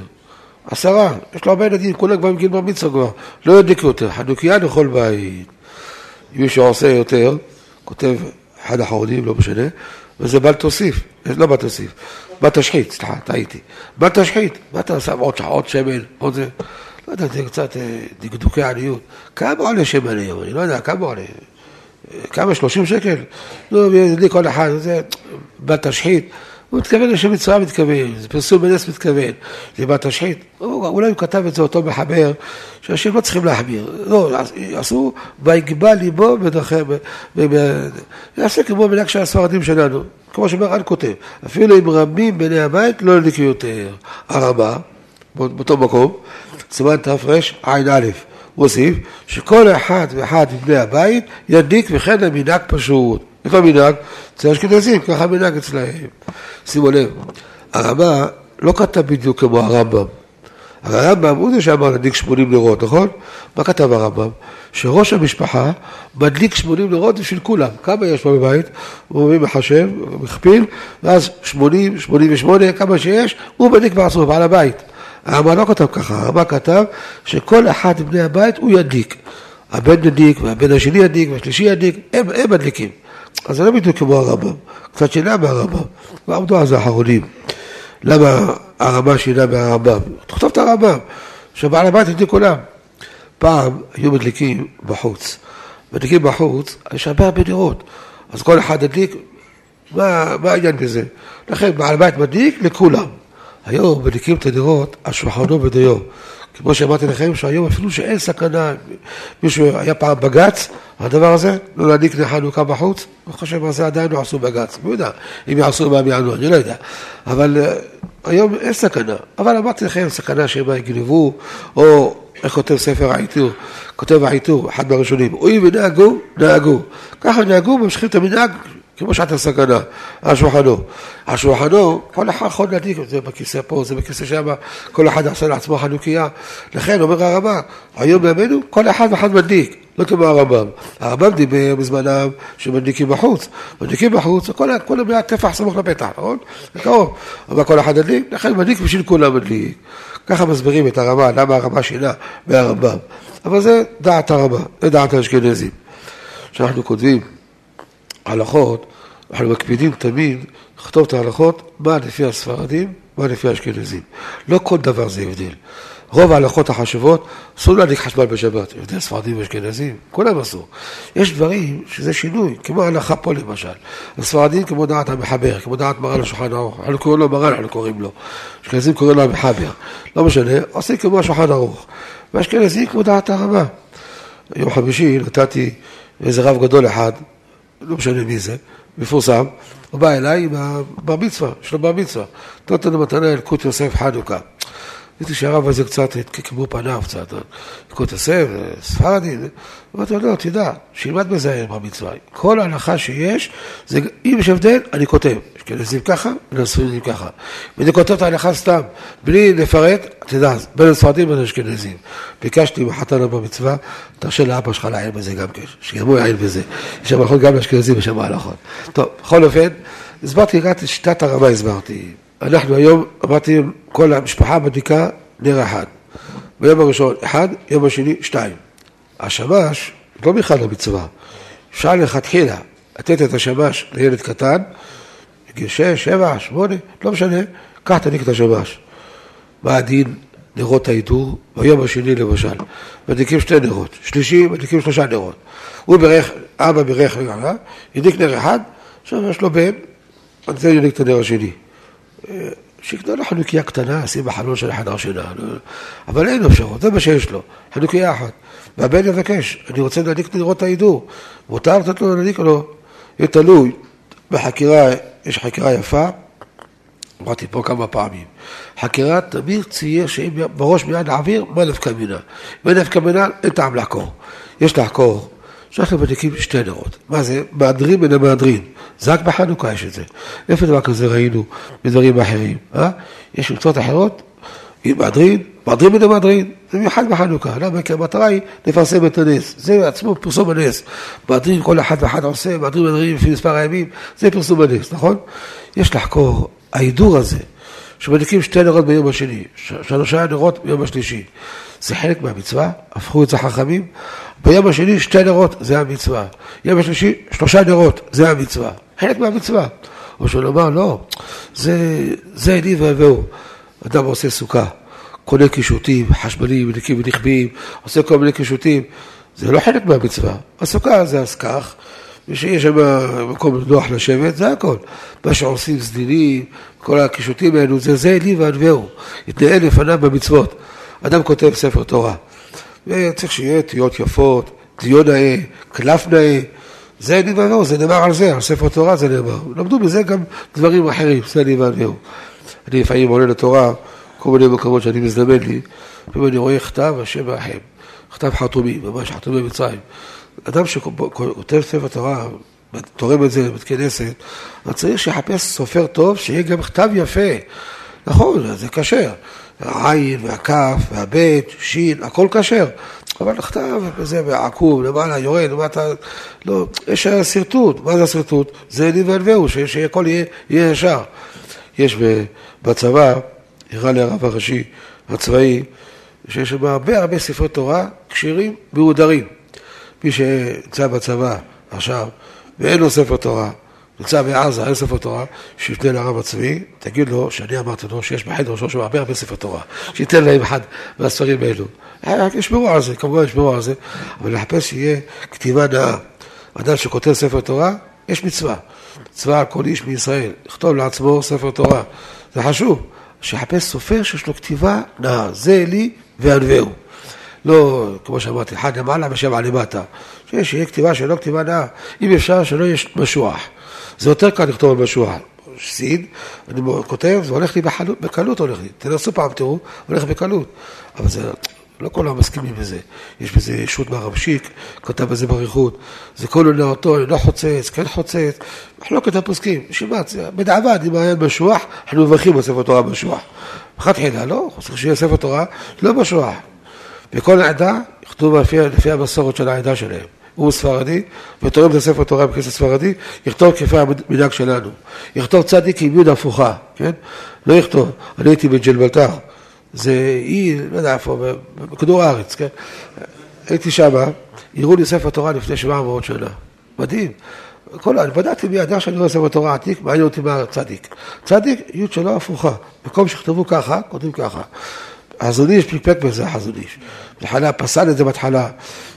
עשרה, יש לו הרבה ילדים, כולם כבר מגיעים בר מצווה כבר, לא ידליקו יותר, חנוכיה לכל בית. מי שעושה יותר, כותב אחד האחרונים, לא משנה, וזה בל תוסיף, לא בל תוסיף, בל תשחית, סליחה, טעיתי. בל תשחית, מה אתה עושה עוד שעות שמן, עוד זה, לא יודע, זה קצת אה, דקדוקי עניות. כמה עולה שמן היום? אני לא יודע, כמה עולה? כמה? שלושים שקל? נו, ידליק כל אחד, זה בל תשחית. הוא מתכוון לשם מצווה מתכוון, זה פרסום בנס מתכוון, זה בת תשחית. אולי הוא כתב את זה אותו מחבר, שאנשים לא צריכים להחמיר. לא, עשו, ויגבה ליבו בדרכי, יעשה כמו מנהג של הספרדים שלנו, כמו שמרן כותב, אפילו אם רבים בני הבית לא ידליקו יותר. הרבה, באותו מקום, סימן תרע"א, מוסיף שכל אחד ואחד מבני הבית ידליק וכן המנהג פשוט. איפה המנהג? אצל האשכנזים, ככה המנהג אצלהם. שימו לב, הרמה לא כתב בדיוק כמו הרמב"ם. הרמב"ם הוא זה שאמר להדליק 80 נרות, נכון? מה כתב הרמב"ם? שראש המשפחה מדליק 80 נרות בשביל כולם. כמה יש פה בבית? הוא מחשב, מכפיל, ואז 80, 88, כמה שיש, הוא מדליק בעצמו, בעל הבית. הרמב"ם לא כתב ככה, הרמב"ם כתב שכל אחד מבני הבית הוא ידליק. הבן ידליק, והבן השני ידליק, והשלישי ידליק, הם, הם מדליקים. אז זה לא בדיוק כמו הרמב"ם, קצת שינה מהרמב"ם, ועמדו זה האחרונים. למה הרמב"ם שינה מהרמב"ם? תכתוב את הרמב"ם, שבעל הבית ידליק כולם. פעם היו מדליקים בחוץ. מדליקים בחוץ, יש הרבה הרבה דירות. אז כל אחד ידליק, מה, מה העניין בזה? לכן בעל הבית מדליק לכולם. היום מדליקים את הדירות על שולחנו בדיו. כמו שאמרתי לכם, שהיום אפילו שאין סכנה, מישהו היה פעם בג"ץ, הדבר הזה, לא להדליק נר חנוכה בחוץ, אני חושב מה זה עדיין לא עשו בג"ץ, מי יודע, אם יעשו מה הם יענו, אני לא יודע, אבל uh, היום אין סכנה, אבל אמרתי לכם, סכנה שהם יגנבו, או איך כותב ספר העיטור, כותב העיטור, אחד מהראשונים, הואיל ונהגו, נהגו, ככה נהגו, ממשיכים את המנהג כמו שעת הסכנה, על שולחנו. על שולחנו, כל אחד יכול להדליק, זה בכיסא פה, זה בכיסא שם, כל אחד עושה לעצמו חנוכיה. לכן, אומר הרמב"ם, היום בימינו, כל אחד ואחד מדליק, לא כמו הרמב"ם. הרמב"ם דיבר בזמנם שמדליקים בחוץ. מדליקים בחוץ, כל המאה טפח סמוך לפתח, נכון? זה קרוב. אבל כל אחד מדליק, לכן מדליק בשביל כולם מדליק. ככה מסבירים את הרמה, למה הרמה שינה מהרמב"ם. אבל זה דעת הרמה, זה דעת האשכנזים. כשאנחנו כותבים הלכות, אנחנו מקפידים תמיד לכתוב את ההלכות, מה לפי הספרדים, מה לפי האשכנזים. לא כל דבר זה הבדל. רוב ההלכות החשובות, אסור להדליק חשמל בשבת, הבדל ספרדים ואשכנזים, כולם אסור. יש דברים שזה שינוי, כמו ההלכה פה למשל. הספרדים כמו דעת המחבר, כמו דעת מרן השולחן ערוך, אנחנו קוראים לו מרן, אנחנו קוראים לו. אשכנזים קוראים לו המחבר. לא משנה, עושים כמו השולחן ערוך. ואשכנזים כמו דעת הרמה. יום חמישי נתתי איזה רב גדול אחד, לא משנה מי זה, מפורסם, הוא בא אליי עם הבר מצווה, יש לו בר מצווה. נתן אותו למתנה אלקוט יוסף חנוכה. ראיתי שהרב הזה קצת התקקמו פניו קצת, אלקוט יוסף, ספרדי, אמרתי לו, לא, תדע, שילמד בזה בר מצווה. כל ההנחה שיש, זה, אם יש הבדל, אני כותב. אשכנזים ככה, נשואים ככה. ואני כותב את ההלכה סתם, בלי לפרט, תדע, בין הספרדים ובין האשכנזים. ביקשתי מחתן הבא מצווה, תרשה לאבא שלך לעיין בזה גם כן, שגם הוא יעיין בזה. יש שם הלכות גם לאשכנזים ושם הלכות. טוב, בכל אופן, הסברתי את שיטת הרמה, הסברתי. אנחנו היום, אמרתי, כל המשפחה מדליקה נר אחד. ביום הראשון אחד, יום השני שתיים. השמש לא בכלל המצווה. אפשר לכתחילה לתת את השמש לילד קטן, בגיל שש, שבע, שמונה, לא משנה, קח תניק את השמש. מה הדין נרות ההידור? ביום השני למשל, מדליקים שתי נרות, שלישי מדליקים שלושה נרות. הוא בירך, אבא בירך, הדליק נר אחד, עכשיו יש לו בן, אני רוצה להדליק את הנר השני. שיקנה לו חנוכיה קטנה, שים בחלון של החדר שינה, אבל אין אפשרות, זה מה שיש לו, חנוכיה אחת. והבן יבקש, אני רוצה להדליק את ההידור, מותר לתת לו להדליק לו, יהיה תלוי בחקירה יש חקירה יפה, אמרתי פה כמה פעמים, חקירה תמיד צייר שאם בראש מיד להעביר, מה נפקא מינה. אם אין נפקא מינה, אין טעם לחקור. יש לחקור שאנחנו מדליקים שתי נרות. מה זה? מהדרין מן המהדרין. זה רק בחנוכה יש את זה. איפה דבר כזה ראינו בדברים אחרים? אה? יש מצוות אחרות? מהדרין, מהדרין מן המהדרין. זה מיוחד בחנוכה. למה? כי המטרה היא לפרסם את הנס. זה עצמו פרסום הנס. מהדרין כל אחד ואחד עושה, מהדרין מהדרין לפי מספר הימים, זה פרסום הנס, נכון? יש לחקור, ההידור הזה, שמדליקים שתי נרות ביום השני, שלושה נרות ביום השלישי. זה חלק מהמצווה, הפכו את זה חכמים. ביום השני שתי נרות, זה המצווה. יום השלישי, שלושה נרות, זה המצווה. חלק מהמצווה. או שנאמר, לא, זה, זה אני והבאו. אדם עושה סוכה, קונה קישוטים, חשמליים, נקים ונכבים, עושה כל מיני קישוטים. זה לא חלק מהמצווה. הסוכה זה אז כך, ושיש שם מקום נוח לשבת, זה הכל. מה שעושים סדינים, כל הקישוטים האלו, זה זה לי וענווהו. יתנהל לפניו במצוות. אדם כותב ספר תורה, וצריך שיהיה תהיות יפות, דיו נאה, קלף נאה. זה לי וענווהו, זה נאמר על זה, על ספר תורה זה נאמר. למדו בזה גם דברים אחרים, זה וענווהו. אני לפעמים עולה לתורה, כל מיני מקומות שאני מזדמן לי, ואני רואה כתב השם האחם, כתב חתומי, ממש חתומי מצרים. אדם שכותב ספר תורה, תורם את זה לבית כנסת, אז צריך שיחפש סופר טוב, שיהיה גם כתב יפה. נכון, זה כשר. העין והכף והבית, שין, הכל כשר. אבל נכתב בזה בעקוב, למעלה, יורד, למטה, לא, יש שרטוט. מה זה השרטוט? זה לי ועלווהו, שהכל יהיה, יהיה ישר. יש בצבא, הראה לי הרב הראשי הצבאי, שיש שם הרבה הרבה ספרי תורה כשירים מהודרים. מי שנמצא בצבא עכשיו ואין לו ספר תורה, נמצא בעזה, אין ספר תורה, שיפנה לרב הצבאי, תגיד לו שאני אמרתי לו שיש בחדר שלו הרבה הרבה ספר תורה, שייתן להם אחד מהספרים האלו. ישמרו על זה, כמובן ישמרו על זה, אבל לחפש שיהיה כתיבה נאה. אדם שכותב ספר תורה, יש מצווה. מצווה על כל איש מישראל, לכתוב לעצמו ספר תורה. זה חשוב, שיחפש סופר שיש לו כתיבה נאה, זה לי וענווהו. לא, כמו שאמרתי, אחד למעלה ושבע למטה. שיהיה כתיבה שלא כתיבה נאה. אם אפשר שלא יהיה משוח. זה יותר קל לכתוב על משוח. סיד, אני כותב, זה הולך לי בחלות, בקלות הולך לי. תנסו פעם, תראו, הולך בקלות. אבל זה, לא כולם מסכימים בזה. יש בזה ישות מהרמשיק, כתב בזה באריכות. זה כל עונה אותו, לא חוצץ, כן חוצץ. מחלוקת הפוסקים, שיבת, בדיעבד, אם היה משוח, אנחנו מברכים בספר תורה משוח. מלכתחילה, לא, צריך שיהיה ספר תורה לא משוח. וכל עדה יכתוב לפי המסורת של העדה שלהם. הוא ספרדי, ותורם את הספר תורה בכנסת ספרדי, יכתוב כפי המנהג שלנו. יכתוב צדיק עם יוד הפוכה, כן? לא יכתוב. אני הייתי בג'לבלתר, זה אי, לא יודע איפה, בכדור הארץ, כן? הייתי שמה, הראו לי ספר תורה לפני 700 שנה. מדהים. כל, אני בדקתי מיד, שאני רואה ספר תורה עתיק, מעניין אותי מה צדיק. צדיק, יוד שלו הפוכה. במקום שיכתבו ככה, כותבים ככה. החזון איש פקפק בזה, החזון איש. בהתחלה פסל את זה בהתחלה,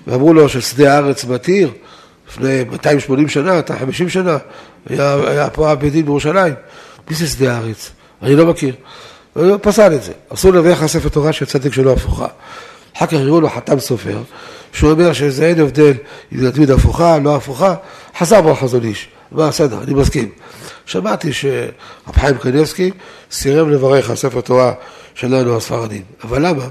ואמרו לו ששדה הארץ מתיר, לפני 280 שנה, 250 שנה, היה, היה פה הבית דין בירושלים. מי זה שדה הארץ? אני לא מכיר. הוא פסל את זה. אסור להביא לך ספר תורה של צדק שלא הפוכה. אחר כך הראו לו חתם סופר, שהוא אומר שזה אין הבדל אם זה תמיד הפוכה, לא הפוכה, חזר בו החזון איש. מה, בסדר, אני מסכים. שמעתי שרב חיים קניבסקי סירב לברך על ספר תורה שלנו הספרדים. אבל למה?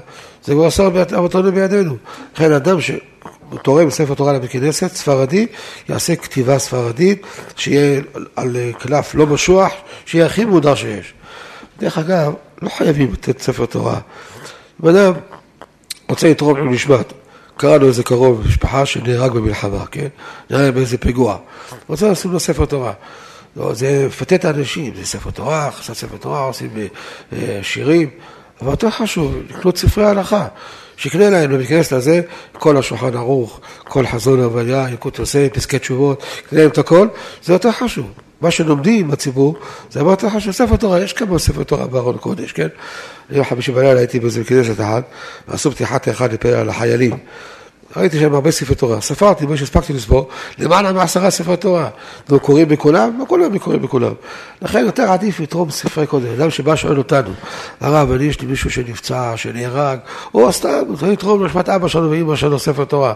זה כבר אסור אבותינו בידינו. לכן אדם שתורם ספר תורה לבית כנסת, ספרדי, יעשה כתיבה ספרדית, שיהיה על קלף לא משוח, שיהיה הכי מודר שיש. דרך אגב, לא חייבים לתת ספר תורה. אם אדם רוצה לתרום עם קרא לו איזה קרוב משפחה שנהרג במלחמה, כן? נראה באיזה פיגוע. רוצה לשים לו ספר תורה. לא, זה מפתה את האנשים, זה ספר תורה, חסר ספר תורה, עושים אה, שירים, אבל יותר חשוב, לקנות ספרי הלכה. שיקנה להם במכנס לזה כל השולחן ערוך, כל חזון הוויה, יקוד יוסף, פסקי תשובות, יקנה להם את הכל, זה יותר חשוב. מה שלומדים בציבור, זה הרבה יותר חשוב. ספר תורה, יש כמה ספר תורה בארון קודש, כן? אני חמישי בלילה הייתי באיזה כנסת אחת, ועשו פתיחת אחד לפעיל החיילים. ראיתי שם הרבה ספרי תורה, ספרתי, מה שהספקתי לספור, למעלה מעשרה ספרי תורה. לא קוראים בכולם? לא כולם קוראים בכולם. לכן יותר עדיף לתרום ספרי קודם. אדם שבא שואל אותנו, הרב, אני יש לי מישהו שנפצע, שנהרג, או סתם, לתרום לשמת אבא שלנו ואמא שלנו ספר תורה.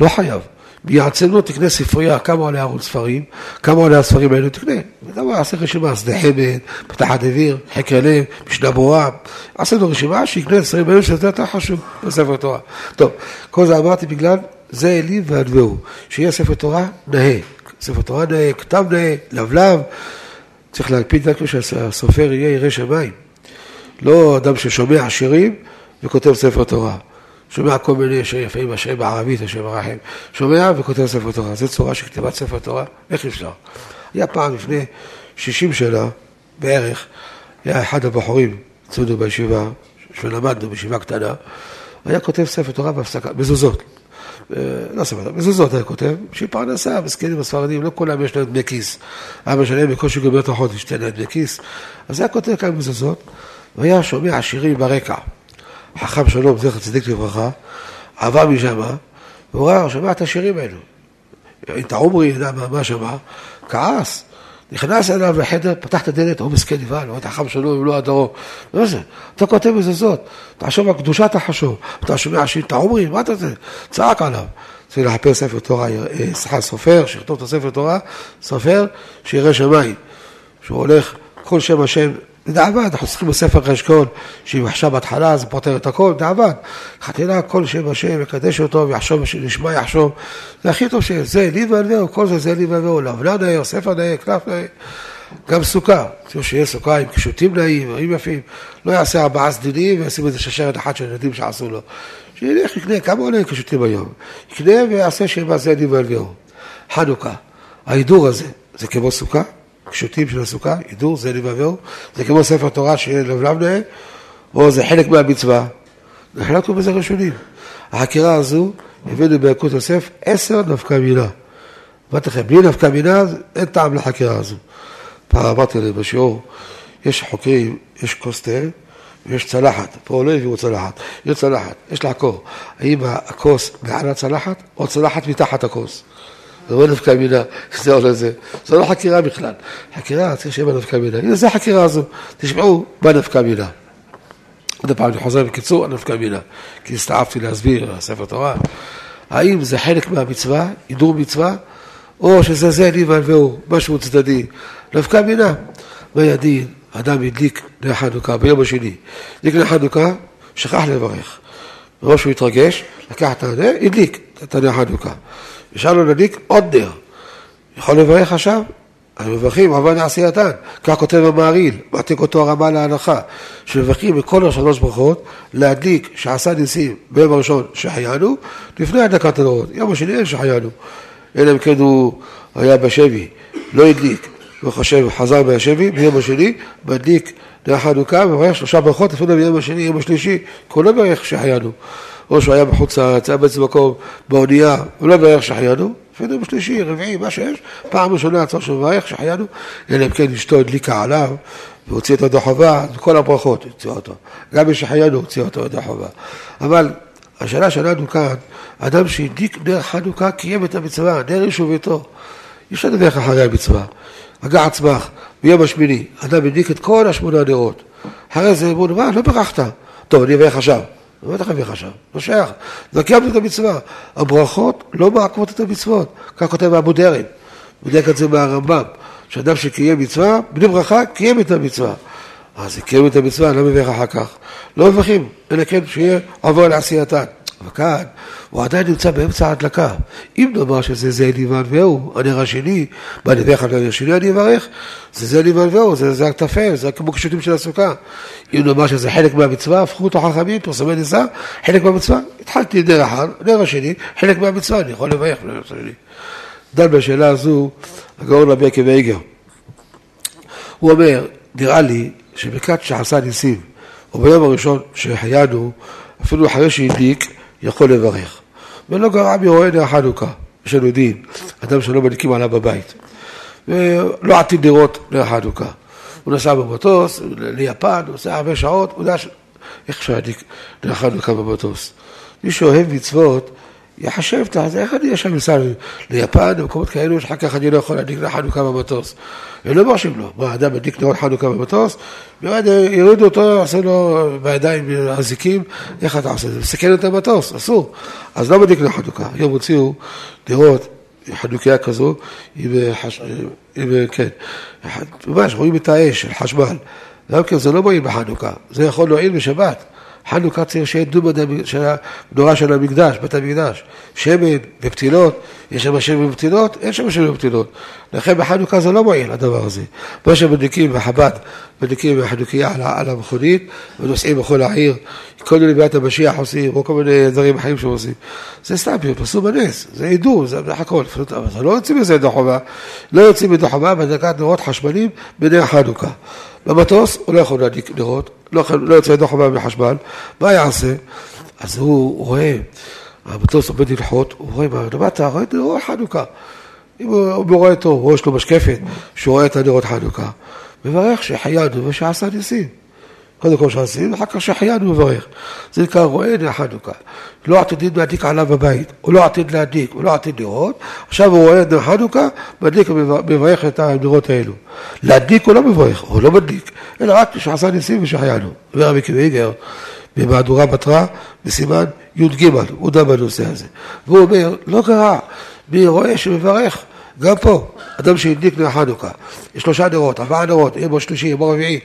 לא חייב. יעצנו, תקנה ספרייה, כמה עולה ערוץ ספרים, כמה עולה הספרים האלו, תקנה. רואה, עשה רשימה, שדה חמד, פתחת אוויר, חקר לב, משנה ברורה, עשה לו רשימה, שיקנה ספרים האלו, שזה יותר חשוב בספר תורה. טוב, כל זה אמרתי בגלל, זה אלי ועדבהו, שיהיה ספר תורה נאה, ספר תורה נאה, כתב נאה, לבלב, צריך להקפיד רק שהסופר יהיה ירא שמיים. לא אדם ששומע שירים וכותב ספר תורה. שומע כל מיני שיפים, השם בערבית, השם הרחם, שומע וכותב ספר תורה. זו צורה של כתיבת ספר תורה, איך אפשר? היה פעם לפני 60 שנה בערך, היה אחד הבחורים אצלנו בישיבה, שלמדנו בישיבה קטנה, היה כותב ספר תורה בהפסקה, מזוזות. אה, לא ספר, מזוזות היה כותב, בשביל פרנסה, מסכנים הספרדים, לא כולם יש להם דמי כיס. אבא שלהם בקושי גומר את החודש, תן להם דמי כיס. אז היה כותב כמה מזוזות, והיה שומע שירים ברקע. חכם שלום, זכר צדיק לברכה, עבר משם, והוא ראה, שומע את השירים האלו. את העומרי, ידע מה שמע, כעס, נכנס אליו לחדר, פתח את הדלת, הוא מסכן נבהל, הוא חכם שלום, לא הדרום. מה זה? אתה כותב זאת, תחשוב על קדושת החשוב, אתה שומע שיר את העומרי, מה אתה זה? צעק עליו. צריך לחפש ספר תורה, אה, סליחה, סופר, שיכתוב את הספר תורה, סופר, שירא שמיים. שהוא הולך, כל שם השם בדיעבד, אנחנו צריכים בספר חשקון, שאם עכשיו בהתחלה זה פותר את הכל, בדיעבד. חתינה, כל שם השם, יקדש אותו, ויחשוב, נשמע יחשוב. זה הכי טוב שזה, לי ועלווהו, כל זה זה לי ועלווהו, לבנה נאה, ספר נאה, כנף נאה. גם סוכה, צריך שיהיה סוכה עם קישוטים נעים, עם יפים, לא יעשה ארבעה סדינים וישים איזה ששרת אחת של ילדים שעשו לו. שילך, יקנה, כמה עולה קישוטים היום? יקנה ויעשה שיהיה מעשה ידים ואלווהו. חנוכה, ההידור הזה, זה כמו סוכה, קישוטים של הסוכה, הידור, זה ואלווהו, זה כמו ספר תורה שיהיה לבלב נאה, או זה חלק מהמצווה. נחלקנו בזה ראשונים. החקירה הזו, הבאנו ביקוד יוסף עשר נפקא מינה. אמרתי לכם, בלי נפקא מינה, אין טעם לחקירה הזו. פעם אמרתי להם בשיעור, יש חוקרים, יש כוס ויש צלחת. פה לא הביאו צלחת, יש צלחת, יש לעקור. האם הכוס מעל הצלחת או צלחת מתחת הכוס? לא נפקא מינה, זה או לזה. זה לא חקירה בכלל. חקירה, צריך שיהיה בה נפקא מינה. הנה, זה החקירה הזו. תשמעו, מה נפקא מינה. עוד פעם, אני חוזר בקיצור, נפקא מינה. כי הסתעפתי להסביר, ספר תורה. האם זה חלק מהמצווה, הידור מצווה, או שזה זה לי והלווהו, משהו צדדי. נפקא מינה. מה ידין, אדם הדליק נר חנוכה ביום השני. הדליק נר חנוכה, שכח לברך. מראש הוא התרגש, לקח את הנר, הדליק את הנר חנוכה. אפשר לו להדליק עוד נר. יכול לברך עכשיו? המברכים עבד עשייתן, כך כותב המעריל, מעתיק אותו הרמה להנחה, שמברכים בכל השלוש ברכות להדליק שעשה ניסים ביום הראשון שהחיינו, לפני הדלקת הנרות, יום השני אין שהחיינו, אלא אם כן הוא היה בשבי, לא הדליק, הוא חושב, חזר מהשבי, ביום השני, מדליק נר חנוכה, ומברך שלושה ברכות, אפילו ביום השני, יום השלישי, לא ברך שהחיינו, או שהוא היה בחוץ לארץ, היה באיזה מקום, באונייה, הוא לא ברך שהחיינו, אפילו בשלישי, רביעי, מה שיש, פעם ראשונה עצר שמברך, שהחיינו, אלא אם כן אשתו הדליקה עליו, והוציא אותו ידי חובה, כל הברכות הוציאה אותו. גם בשחיינו הוציא אותו ידי חובה. אבל השאלה שלנו כאן, אדם שהדליק נר חנוכה קיים את המצווה, נר איש וביתו. אי אפשר לדווח אחרי המצווה. הגע עצמך, ביום השמיני, אדם הדליק את כל השמונה נרות. אחרי זה אמרו, מה, לא ברכת. טוב, אני אברך עכשיו. לא בטח אביא עכשיו, לא שייך. זה קיימנו את המצווה. הברכות לא מעקמות את המצוות. כך כותב אבו דרן. בדרך את זה מהרמב"ם. שאדם שקיים מצווה, בלי ברכה, קיים את המצווה. אז קיים את המצווה, לא מברך אחר כך. לא מברכים, אלא כן שיהיה עבור לעשייתן. אבל כאן, הוא עדיין נמצא באמצע ההדלקה. אם נאמר שזה זה ליבן והוא, הנר השני, מה אני אברך על הנר השני אני אברך? זה זה ליבן והוא, זה, זה הכתפל, זה כמו קישוטים של הסוכה. אם נאמר שזה חלק מהמצווה, הפכו אותו חכמים, פרסמי ניסה, חלק מהמצווה, התחלתי נר אחד, נר השני, חלק מהמצווה, אני יכול לברך לנר השני. דן בשאלה הזו, הגאון רבי עקב איגר. הוא אומר, נראה לי שבכת שעשה ניסים, או ביום הראשון שהחיינו, אפילו אחרי שהדליק, יכול לברך. ולא גרע מאוהד נר חנוכה, יש לנו דין, אדם שלא מדליקים עליו בבית. ולא עתיד לראות נר חנוכה. הוא נסע במטוס ליפן, הוא עושה הרבה שעות, הוא יודע. איך אפשר להדליק נר חנוכה במטוס? מי שאוהב מצוות, יחשב זה, איך אני עכשיו נסע ליפן, למקומות כאלו, שאחר כך אני לא יכול להדליק נר חנוכה במטוס. הם לא מרשים לו. מה, אדם מדליק נרות חנוכה במטוס, מיד יורידו אותו, יעשו לו בידיים אזיקים, איך אתה עושה את זה? מסכן את המטוס, אסור. אז לא מדליק נר חנוכה. היום הוציאו נרות, חנוכיה כזו, עם, חש... עם, כן, ממש רואים את האש של חשמל. גם כן, זה לא מועיל בחנוכה, זה יכול להועיל בשבת. חנוכה צריך שיהיה של המנורה של המקדש, בית המקדש. שמן ופתילות, יש שם שמן ופתילות? אין שם שמן ופתילות. לכן בחנוכה זה לא מועיל הדבר הזה. מה שמדליקים בחב"ד, מדליקים בחנוכיה על, המכונית ונוסעים בכל העיר, כל מיני ביאת המשיח עושים, או כל מיני דברים אחרים שהם עושים. זה סתם, עשו בנס, זה עידור, זה הכל. אבל לא יוצאים מזה ידי חובה, לא יוצאים ידי חובה בהדלקת נרות חשמליים בנר חנוכה. במטוס הוא לא יכול להדליק נרות, לא, לא יוצא ידו חובה מחשמל, מה יעשה? אז הוא רואה, המטוס עומד ללחוט, הוא רואה, מה אתה רואה נרות חנוכה. אם הוא, הוא רואה טוב, או יש לו משקפת, שהוא רואה את הנרות חנוכה, מברך שהחיינו ושעשה ניסים. קודם כל שעשינו, ואחר כך שהחיינו מברך. זה נקרא רואה נר חנוכה. לא עתידים להדליק עליו בבית, הוא לא עתיד להדליק, הוא לא עתיד לראות, עכשיו הוא רואה נר חנוכה, מדליק ומברך את הנרות האלו. להדליק הוא לא מברך, הוא לא מדליק, אלא רק שעשה ניסים ושהחיינו. אומר רבי קוויגר, במהדורה בתרא, בסימן י"ג, הוא דן בנושא הזה. והוא אומר, לא קרה, מי רואה שמברך. גם פה, אדם שהדליק נר חנוכה, שלושה נרות, ארבעה נרות, יהיה בו שלישי, יהיה בו רביעי,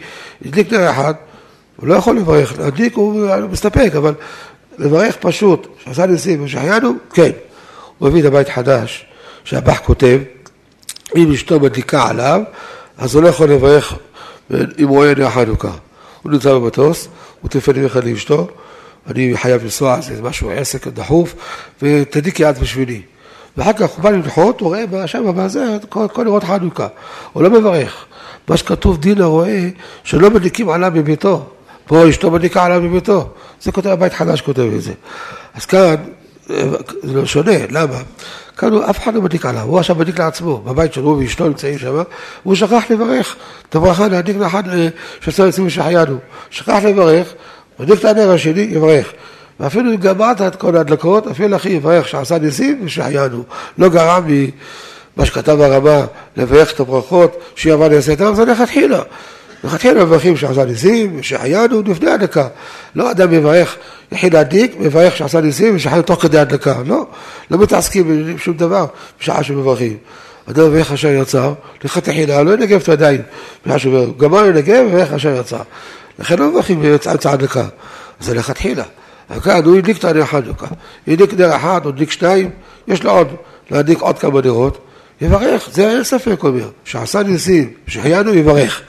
הדליק נר אחד, הוא לא יכול לברך, להדליק הוא מסתפק, אבל לברך פשוט, שעשה ניסים ושהיינו, כן. הוא מביא את הבית חדש, שהבח כותב, אם אשתו מדליקה עליו, אז הוא לא יכול לברך אם הוא רואה נר חנוכה. הוא נמצא במטוס, הוא יום אחד לאשתו, אני חייב לנסוע, זה משהו עסק דחוף, ותדליקי יד בשבילי. ואחר כך הוא בא לנחות, הוא רואה שם בזה כל, כל נרות חנוכה. הוא לא מברך. מה שכתוב דין הרואה, שלא מדליקים עליו בביתו. פה אשתו מדליקה עליו בביתו. זה כותב, הבית חדש כותב את זה. אז כאן, זה לא שונה, למה? כאן אף אחד לא מדליק עליו, הוא עכשיו מדליק לעצמו, בבית שלו ואשתו נמצאים שם, והוא שכח לברך. את הברכה להדליק לאחד שעשה יוצאים ושחיינו. שכח לברך, מדליק את הנר השני, יברך. ואפילו אם גמרת את כל ההדלקות, אפילו אחי יברך שעשה ניסים ושהחיינו. לא גרם לי מה שכתב הרבה, לברך את הברכות, שיבוא נעשה את זה לכתחילה. לכתחילה מברכים שעשה ניסים ושהחיינו לפני הדלקה. לא אדם מברך, יחיד להדליק, מברך שעשה ניסים ושהחיינו תוך כדי הדלקה. לא, לא מתעסקים בשום דבר בשעה שמברכים. אדם מברך אשר יצר, לכתחילה, לא ינגב את הידיים. גמר לנגב, מברך אשר יצר. לכן לא מברכים באמצע הדלקה. זה לכתחילה. כאן הוא הדליק את הנר חנוכה, הדליק נר אחד, הדליק שניים, יש לו עוד, להדליק עוד כמה נרות, יברך, זה אין ספק אומר, שעשה ניסים, שהחיינו יברך.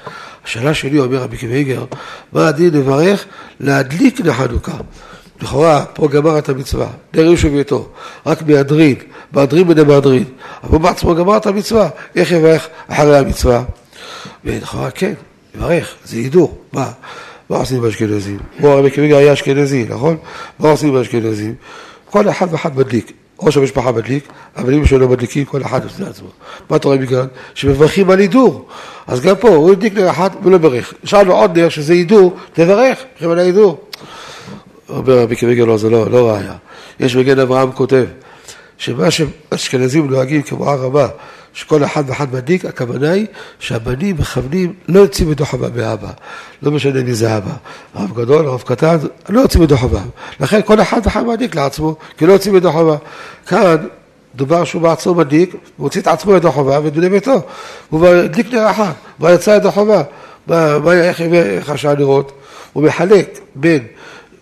השאלה שלי, אומר רבי קוויגר, מה הדין לברך? להדליק נר חנוכה. לכאורה, פה גמר את המצווה, נר יושב ביתו, רק מהדרין, מהדרין בני מהדרין, אבל הוא בעצמו גמר את המצווה, איך יברך אחרי המצווה? ולכאורה כן, יברך, זה הידור, מה? מה עושים באשכנזים? הוא הרבי קוויגר היה אשכנזי, נכון? מה עושים באשכנזים? כל אחד ואחד מדליק. ראש המשפחה מדליק, אבל אם שלא מדליקים, כל אחד עושה לעצמו. מה אתה רואה מכאן? שמברכים על הידור. אז גם פה, הוא הדליק נר אחד ולא ברך. שאלנו עוד נר שזה הידור, תברך, מברכים על ההידור. אומר רבי קוויגר, לא, זה לא, לא ראיה. יש מגן אברהם כותב, שמה שאשכנזים נוהגים כמו הר רבה, שכל אחד ואחד מדליק, הכוונה היא שהבנים מכוונים, לא יוצאים ידו חובה מאבא, לא משנה מי זה אבא. רב גדול, רב קטן, לא יוצאים ידו חובה. לכן כל אחד ואחד מדליק לעצמו, כי לא יוצאים ידו חובה. כאן דובר שהוא בעצמו מדליק, הוא הוציא את עצמו ידו חובה ובני ביתו. הוא הדליק נר אחד, הוא יצא ידו חובה. איך אפשר לראות? הוא מחלק בין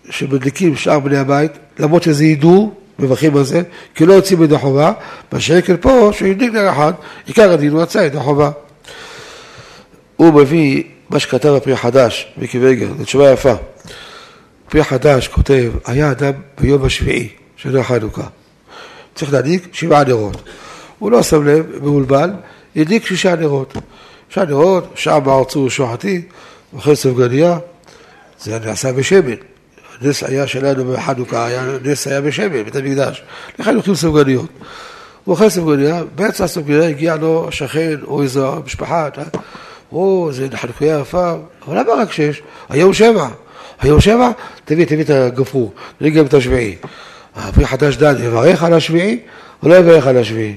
שמדליקים שאר בני הבית, למרות שזה הידור, מברכים על זה, כי לא יוצאים ידי חובה, בשקל פה, שהוא נר אחד, עיקר הדין הוא יצא ידי חובה. הוא מביא מה שכתב הפרי החדש, מיקי וייגר, זו תשובה יפה. הפרי החדש כותב, היה אדם ביום השביעי של נר חנוכה. צריך להדליק שבעה נרות. הוא לא שם לב, מבולבל, הדליק שישה נרות. שישה נרות, שעה בארצו שוחטי, ואחרי סופגניה, זה נעשה בשמן. הנס היה שלנו בחנוכה, הנס היה בשמן, בית המקדש. לכן לוקחים סופגניות. הוא אוכל סופגניה, באמצע הסופגניה הגיע לו שכן או איזו משפחה, או, זה חנוכיה יפה, אבל למה רק שש? היום שבע. היום שבע? תביא, תביא את הגפרור, תביא גם את השביעי. הפרי חדש דן יברך על השביעי, או לא יברך על השביעי.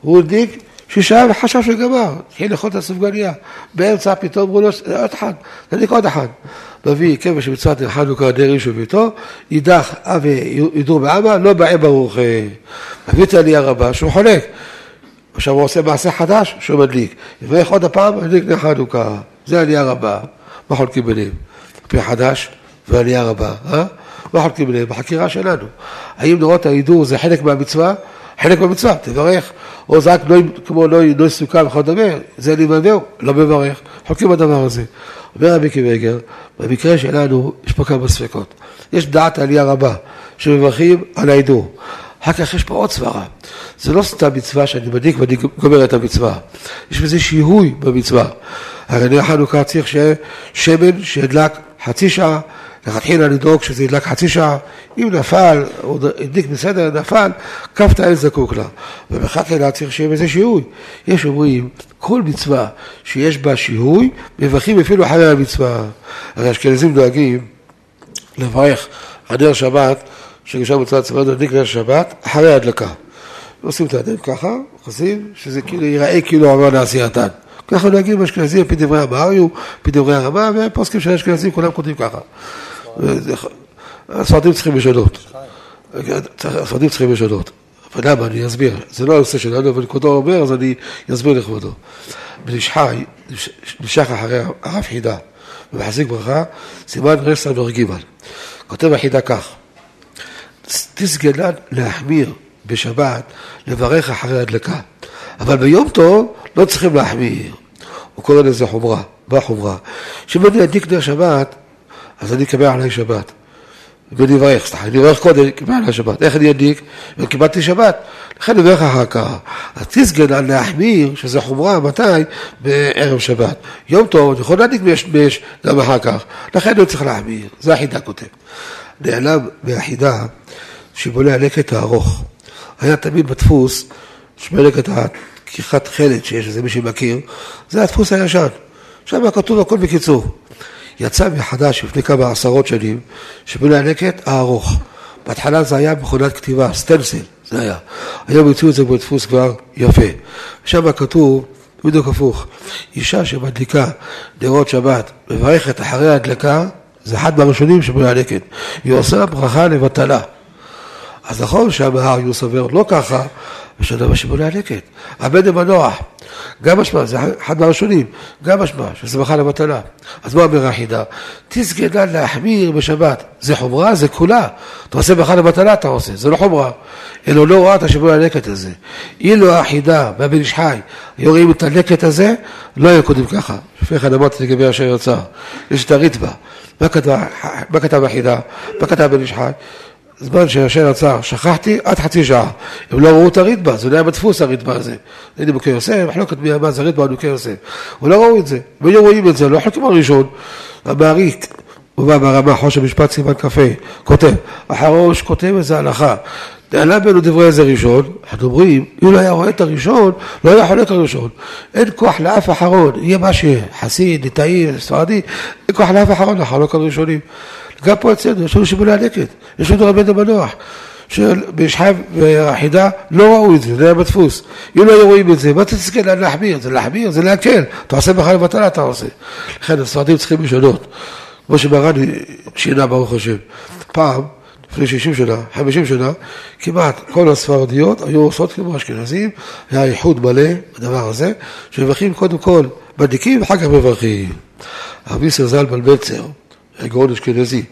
הוא הדליק שישה וחשב שגמר, התחיל לאכול את הסופגניה. באמצע פתאום אמרו לו, עוד אחד, תדליק עוד אחד. מביא כבש שמצוות חנוכה דרעי של ביתו, יידח אבי ידור בעמה, לא באה ברוך. מביא את העלייה רבה שהוא חולק. עכשיו הוא עושה מעשה חדש שהוא מדליק. יברך עוד הפעם, מדליק נר חנוכה. זה עלייה רבה. מה חולקים ביניהם? פי חדש ועלייה רבה, אה? מה חולקים ביניהם? בחקירה שלנו. האם נורות ההידור זה חלק מהמצווה? חלק מהמצווה, תברך. או זה רק לא, כמו לא, לא סוכר וכדומה, זה אני מביא, לא מברך. חולקים בדבר הזה. אומר רבי קיבגר, במקרה שלנו יש פה כמה ספקות. יש דעת עלייה רבה, שמברכים על ההידור. אחר כך יש פה עוד סברה. זה לא סתם מצווה שאני מדליק ואני גומר את המצווה. יש בזה שיהוי במצווה. הרי נר חנוכה צריך שיהיה שמן שידלק חצי שעה, לכתחילה לדאוג שזה ידלק חצי שעה. אם נפל, או הדליק בסדר, נפל, כפתא אין זקוק לה. ובכתחילה צריך שיהיה בזה שיהוי. יש אומרים, כל מצווה שיש בה שיהוי, מברכים אפילו אחרי המצווה. הרי אשכנזים דואגים לברך הנר שבת שגשר מצוות צבאות להדליק נר שבת אחרי ההדלקה. עושים את הידיים ככה, עושים, שזה כאילו ייראה כאילו עבר לעשייתן. ככה נוהגים באשכנזים, על פי דברי המאריו, על פי דברי הרמה, ופוסקים של האשכנזים כולם כותבים ככה. הספרדים צריכים לשנות. הספרדים צריכים לשנות. ולמה? אני אסביר. זה לא הנושא שלנו, אבל כבודו אומר, אז אני אסביר לכבודו. בנשחי, נשך אחרי הרב חידה, ומחזיק ברכה, סימן רס"ג. כותב החידה כך: תסגלן להחמיר בשבת, לברך אחרי הדלקה. אבל ביום טוב לא צריכים להחמיר. הוא קורא לזה חומרה, מה חומרה? שאם אני אדליק נר שבת, אז אני אקבל עליי שבת. ואני אברך, סליחה, אני אברך קודם, קיבל עליי שבת. איך אני אדליק? וקיבלתי שבת. לכן אני אברך אחר כך. אז תסגן על להחמיר, שזה חומרה, מתי? בערב שבת. יום טוב, אני יכול להדליק באש גם אחר כך. לכן אני צריך להחמיר. זה החידה כותב. נעלם מהחידה שבולע הלקט הארוך. היה תמיד בדפוס, שמלקת הכריכת חלד שיש, איזה מי שמכיר, זה הדפוס הישן. שם כתוב הכל בקיצור. יצא מחדש לפני כמה עשרות שנים, שבולע הלקט הארוך. בהתחלה זה היה מכונת כתיבה, סטנסל, זה היה. היום הוציאו את זה בדפוס כבר יפה. שם כתוב, בדיוק הפוך, אישה שמדליקה נרות שבת, מברכת אחרי ההדלקה, זה אחד מהראשונים שבולע הלקט. היא עושה ברכה לבטלה. אז נכון שהמהר יהיו סובר לא ככה, יש אדם שבולע לקט. הבן המנוח, גם משמע, זה אחד מהראשונים, גם משמע, שזה מחל המתנה. אז מה אומר החידה? תסגדה להחמיר בשבת. זה חומרה, זה כולה. אתה עושה מחל המתנה, אתה עושה, זה לא חומרה. אלו לא ראה את שבולע לקט הזה. אילו החידה והבן איש חי היו רואים את הלקט הזה, לא היה קודם ככה. לפני כן אמרתי לגבי אשר יצא. יש את הריטב"א. מה כתב החידה? מה כתב בן איש חי? זמן שהשם עצר, שכחתי עד חצי שעה. הם לא ראו את הריטב"א, זה לא היה בדפוס הריטב"א הזה. זה נימוקי יוסף, מחלוקת מי מה זה הריטב"א נימוקי יוסף. הוא לא ראו את זה, והיו רואים את זה, לא חלקים הראשון. המעריק, הוא בא ברמה חוש המשפט סימן כ"ה, כותב, החרוש כותב איזה הלכה. נעלם ממנו דברי איזה ראשון, אנחנו אומרים, אם לא היה רואה את הראשון, לא היה חולק הראשון. אין כוח לאף אחרון, יהיה מה שיהיה, חסיד, ליטאי, ספרדי, אין כוח לאף אחרון לחלוק ראשונים. גם פה אצלנו, יש לנו שיבולי הלקט, יש לנו רבי המנוח, שבשחב והחידה לא ראו את זה, זה היה בדפוס. אם לא היו רואים את זה, מה אתה על להחמיר? זה להחמיר, זה להקל. אתה עושה בכלל לבטלה, אתה עושה. לכן הספרדים צריכים לשנות. כמו שמרן שינה, ברוך השם. פעם, לפני 60 שנה, 50 שנה, כמעט כל הספרדיות היו עושות כמו אשכנזים, היה איחוד מלא בדבר הזה, שמברכים קודם כל מדליקים ואחר כך מברכים. רבי ישראל ז"ל בלבצר, גאון אשכנזי.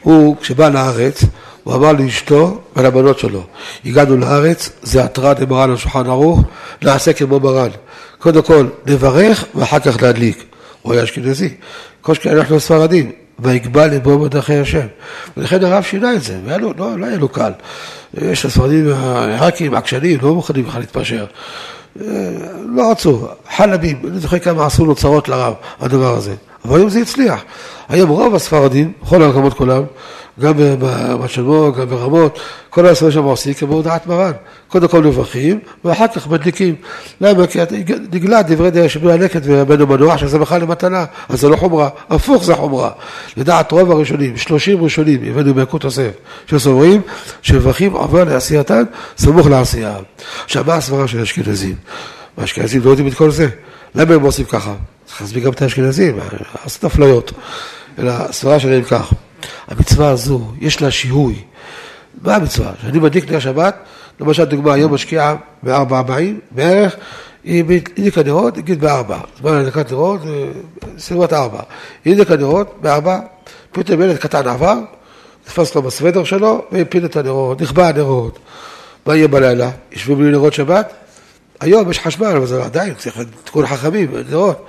הוא, כשבא לארץ, הוא אמר לאשתו ולבנות שלו, הגענו לארץ, זה התראה דמרן על שולחן ערוך, נעשה כמו מרן. קודם כל נברך ואחר כך להדליק. הוא היה אשכנזי. כל שכן אנחנו ספרדים, ויגבל לבוא בדרכי השם. ולכן הרב שינה את זה, לו, לא, לא היה לו קל. יש הספרדים העיראקים, עקשנים, לא מוכנים בכלל להתפשר. לא רצו, חלבים, אני זוכר כמה עשו לו צרות לרב, הדבר הזה. אבל היום זה הצליח. היום רוב הספרדים, בכל המקומות כולם, גם במשלמו, גם ברמות, כל הספרדים שם עושים כמו הודעת מרן. קודם כל מברכים, ואחר כך מדליקים. למה? כי נגלה דברי דרך שבני הלקט ורבנו מנוח, שזה בכלל למתנה, אז זה לא חומרה, הפוך זה חומרה. לדעת רוב הראשונים, שלושים ראשונים, הבאנו ביקוד יוסף, שסוברים שמברכים עובר לעשייתן סמוך לעשייה. עכשיו, מה הסברה של האשכנזים? האשכנזים לא יודעים את כל זה. למה הם עושים ככה? צריך להסביר גם את האשכנזים, לעשות אפליות. אלא הסברה שלהם כך, המצווה הזו, יש לה שיהוי. מה המצווה? כשאני מדליק נר שבת, למשל דוגמה, היום משקיעה בארבע מים בערך, היא הדליקה נרות, נגיד בארבע. זמן הדלקת נרות, סביבות ארבע. היא הדליקה נרות בארבע, פתאום ילד קטן עבר, תפס לו בסוודר שלו, והפיל את הנרות, נכבה הנרות. מה יהיה בלילה? ישבו בלי נרות שבת? היום יש חשמל, אבל זה עדיין צריך תיקון חכמים, נרות.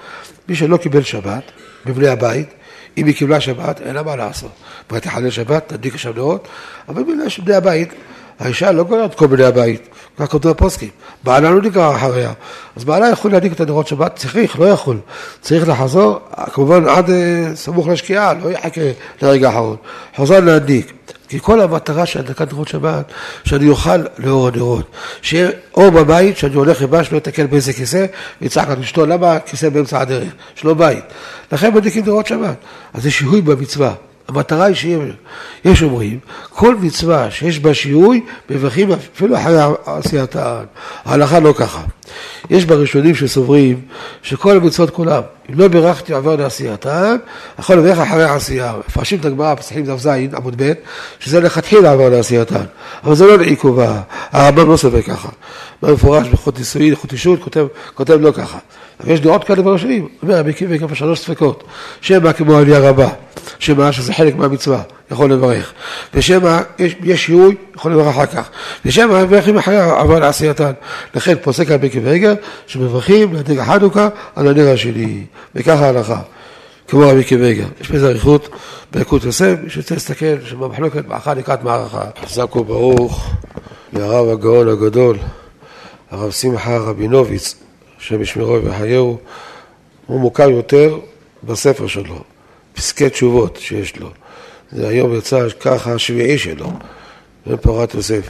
מי שלא קיבל שבת, בבני הבית, אם היא קיבלה שבת, אין לה מה לעשות. מה תחלל שבת, תדליק שם נרות, אבל בגלל שבני הבית, האישה לא גוררת כל בני הבית, כך כותב הפוסקים. בעלה לא נגרר אחריה. אז בעלה יכול להדליק את הנרות שבת, צריך, לא יכול. צריך לחזור, כמובן עד אה, סמוך לשקיעה, לא יחכה לרגע האחרון. חוזר להדליק. כי כל המטרה של הדלקת נרות שבת, שאני אוכל לאור הנרות. שיהיה אור בבית, שאני הולך לבא, שלא יתקל באיזה כיסא, ויצעק על אשתו, למה הכיסא באמצע הדרך? יש לו בית. לכן מדליקים נרות שבת. אז זה שיהוי במצווה. המטרה היא שיהיה, יש אומרים, כל מצווה שיש בה שיהוי, מברכים אפילו אחרי עשיית. ההלכה לא ככה. יש בראשונים שסוברים שכל המצוות כולם, אם לא בירכתי עבר לעשייתם, יכול לברך אחרי העשייה. מפרשים את הגמרא, פסחים דף ז, עמוד ב', שזה לכתחילה עבר לעשייתם. אבל זה לא לעיכובה, הרמב"ם לא סובר ככה. מפורש בחוט נישואין, חוט אישות, כותב, כותב לא ככה. אבל יש דעות כאלה בראשונים, אומר רבי עקיבא גם שלוש ספקות, שמא כמו עלייה רבה, שמא שזה חלק מהמצווה. יכול לברך. ושמא יש, יש שיהוי, יכול לברך אחר כך. ושמא מברכים אחרי אבל עשייתן. לכן פוסק רבי קוויגר, שמברכים לדג החנוכה על הנר השני. וככה ההלכה. כמו רבי קוויגר. יש בזה אריכות ביקוד יוסף, מי שרוצה להסתכל, שבמחלוקת מערכה לקראת מערכה. חזק וברוך לרב הגאון הגדול, הרב שמחה רבינוביץ, השם ישמרו ויחייהו, הוא מוכר יותר בספר שלו, פסקי תשובות שיש לו. זה היום יצא ככה השביעי שלו, בן פורת יוסף.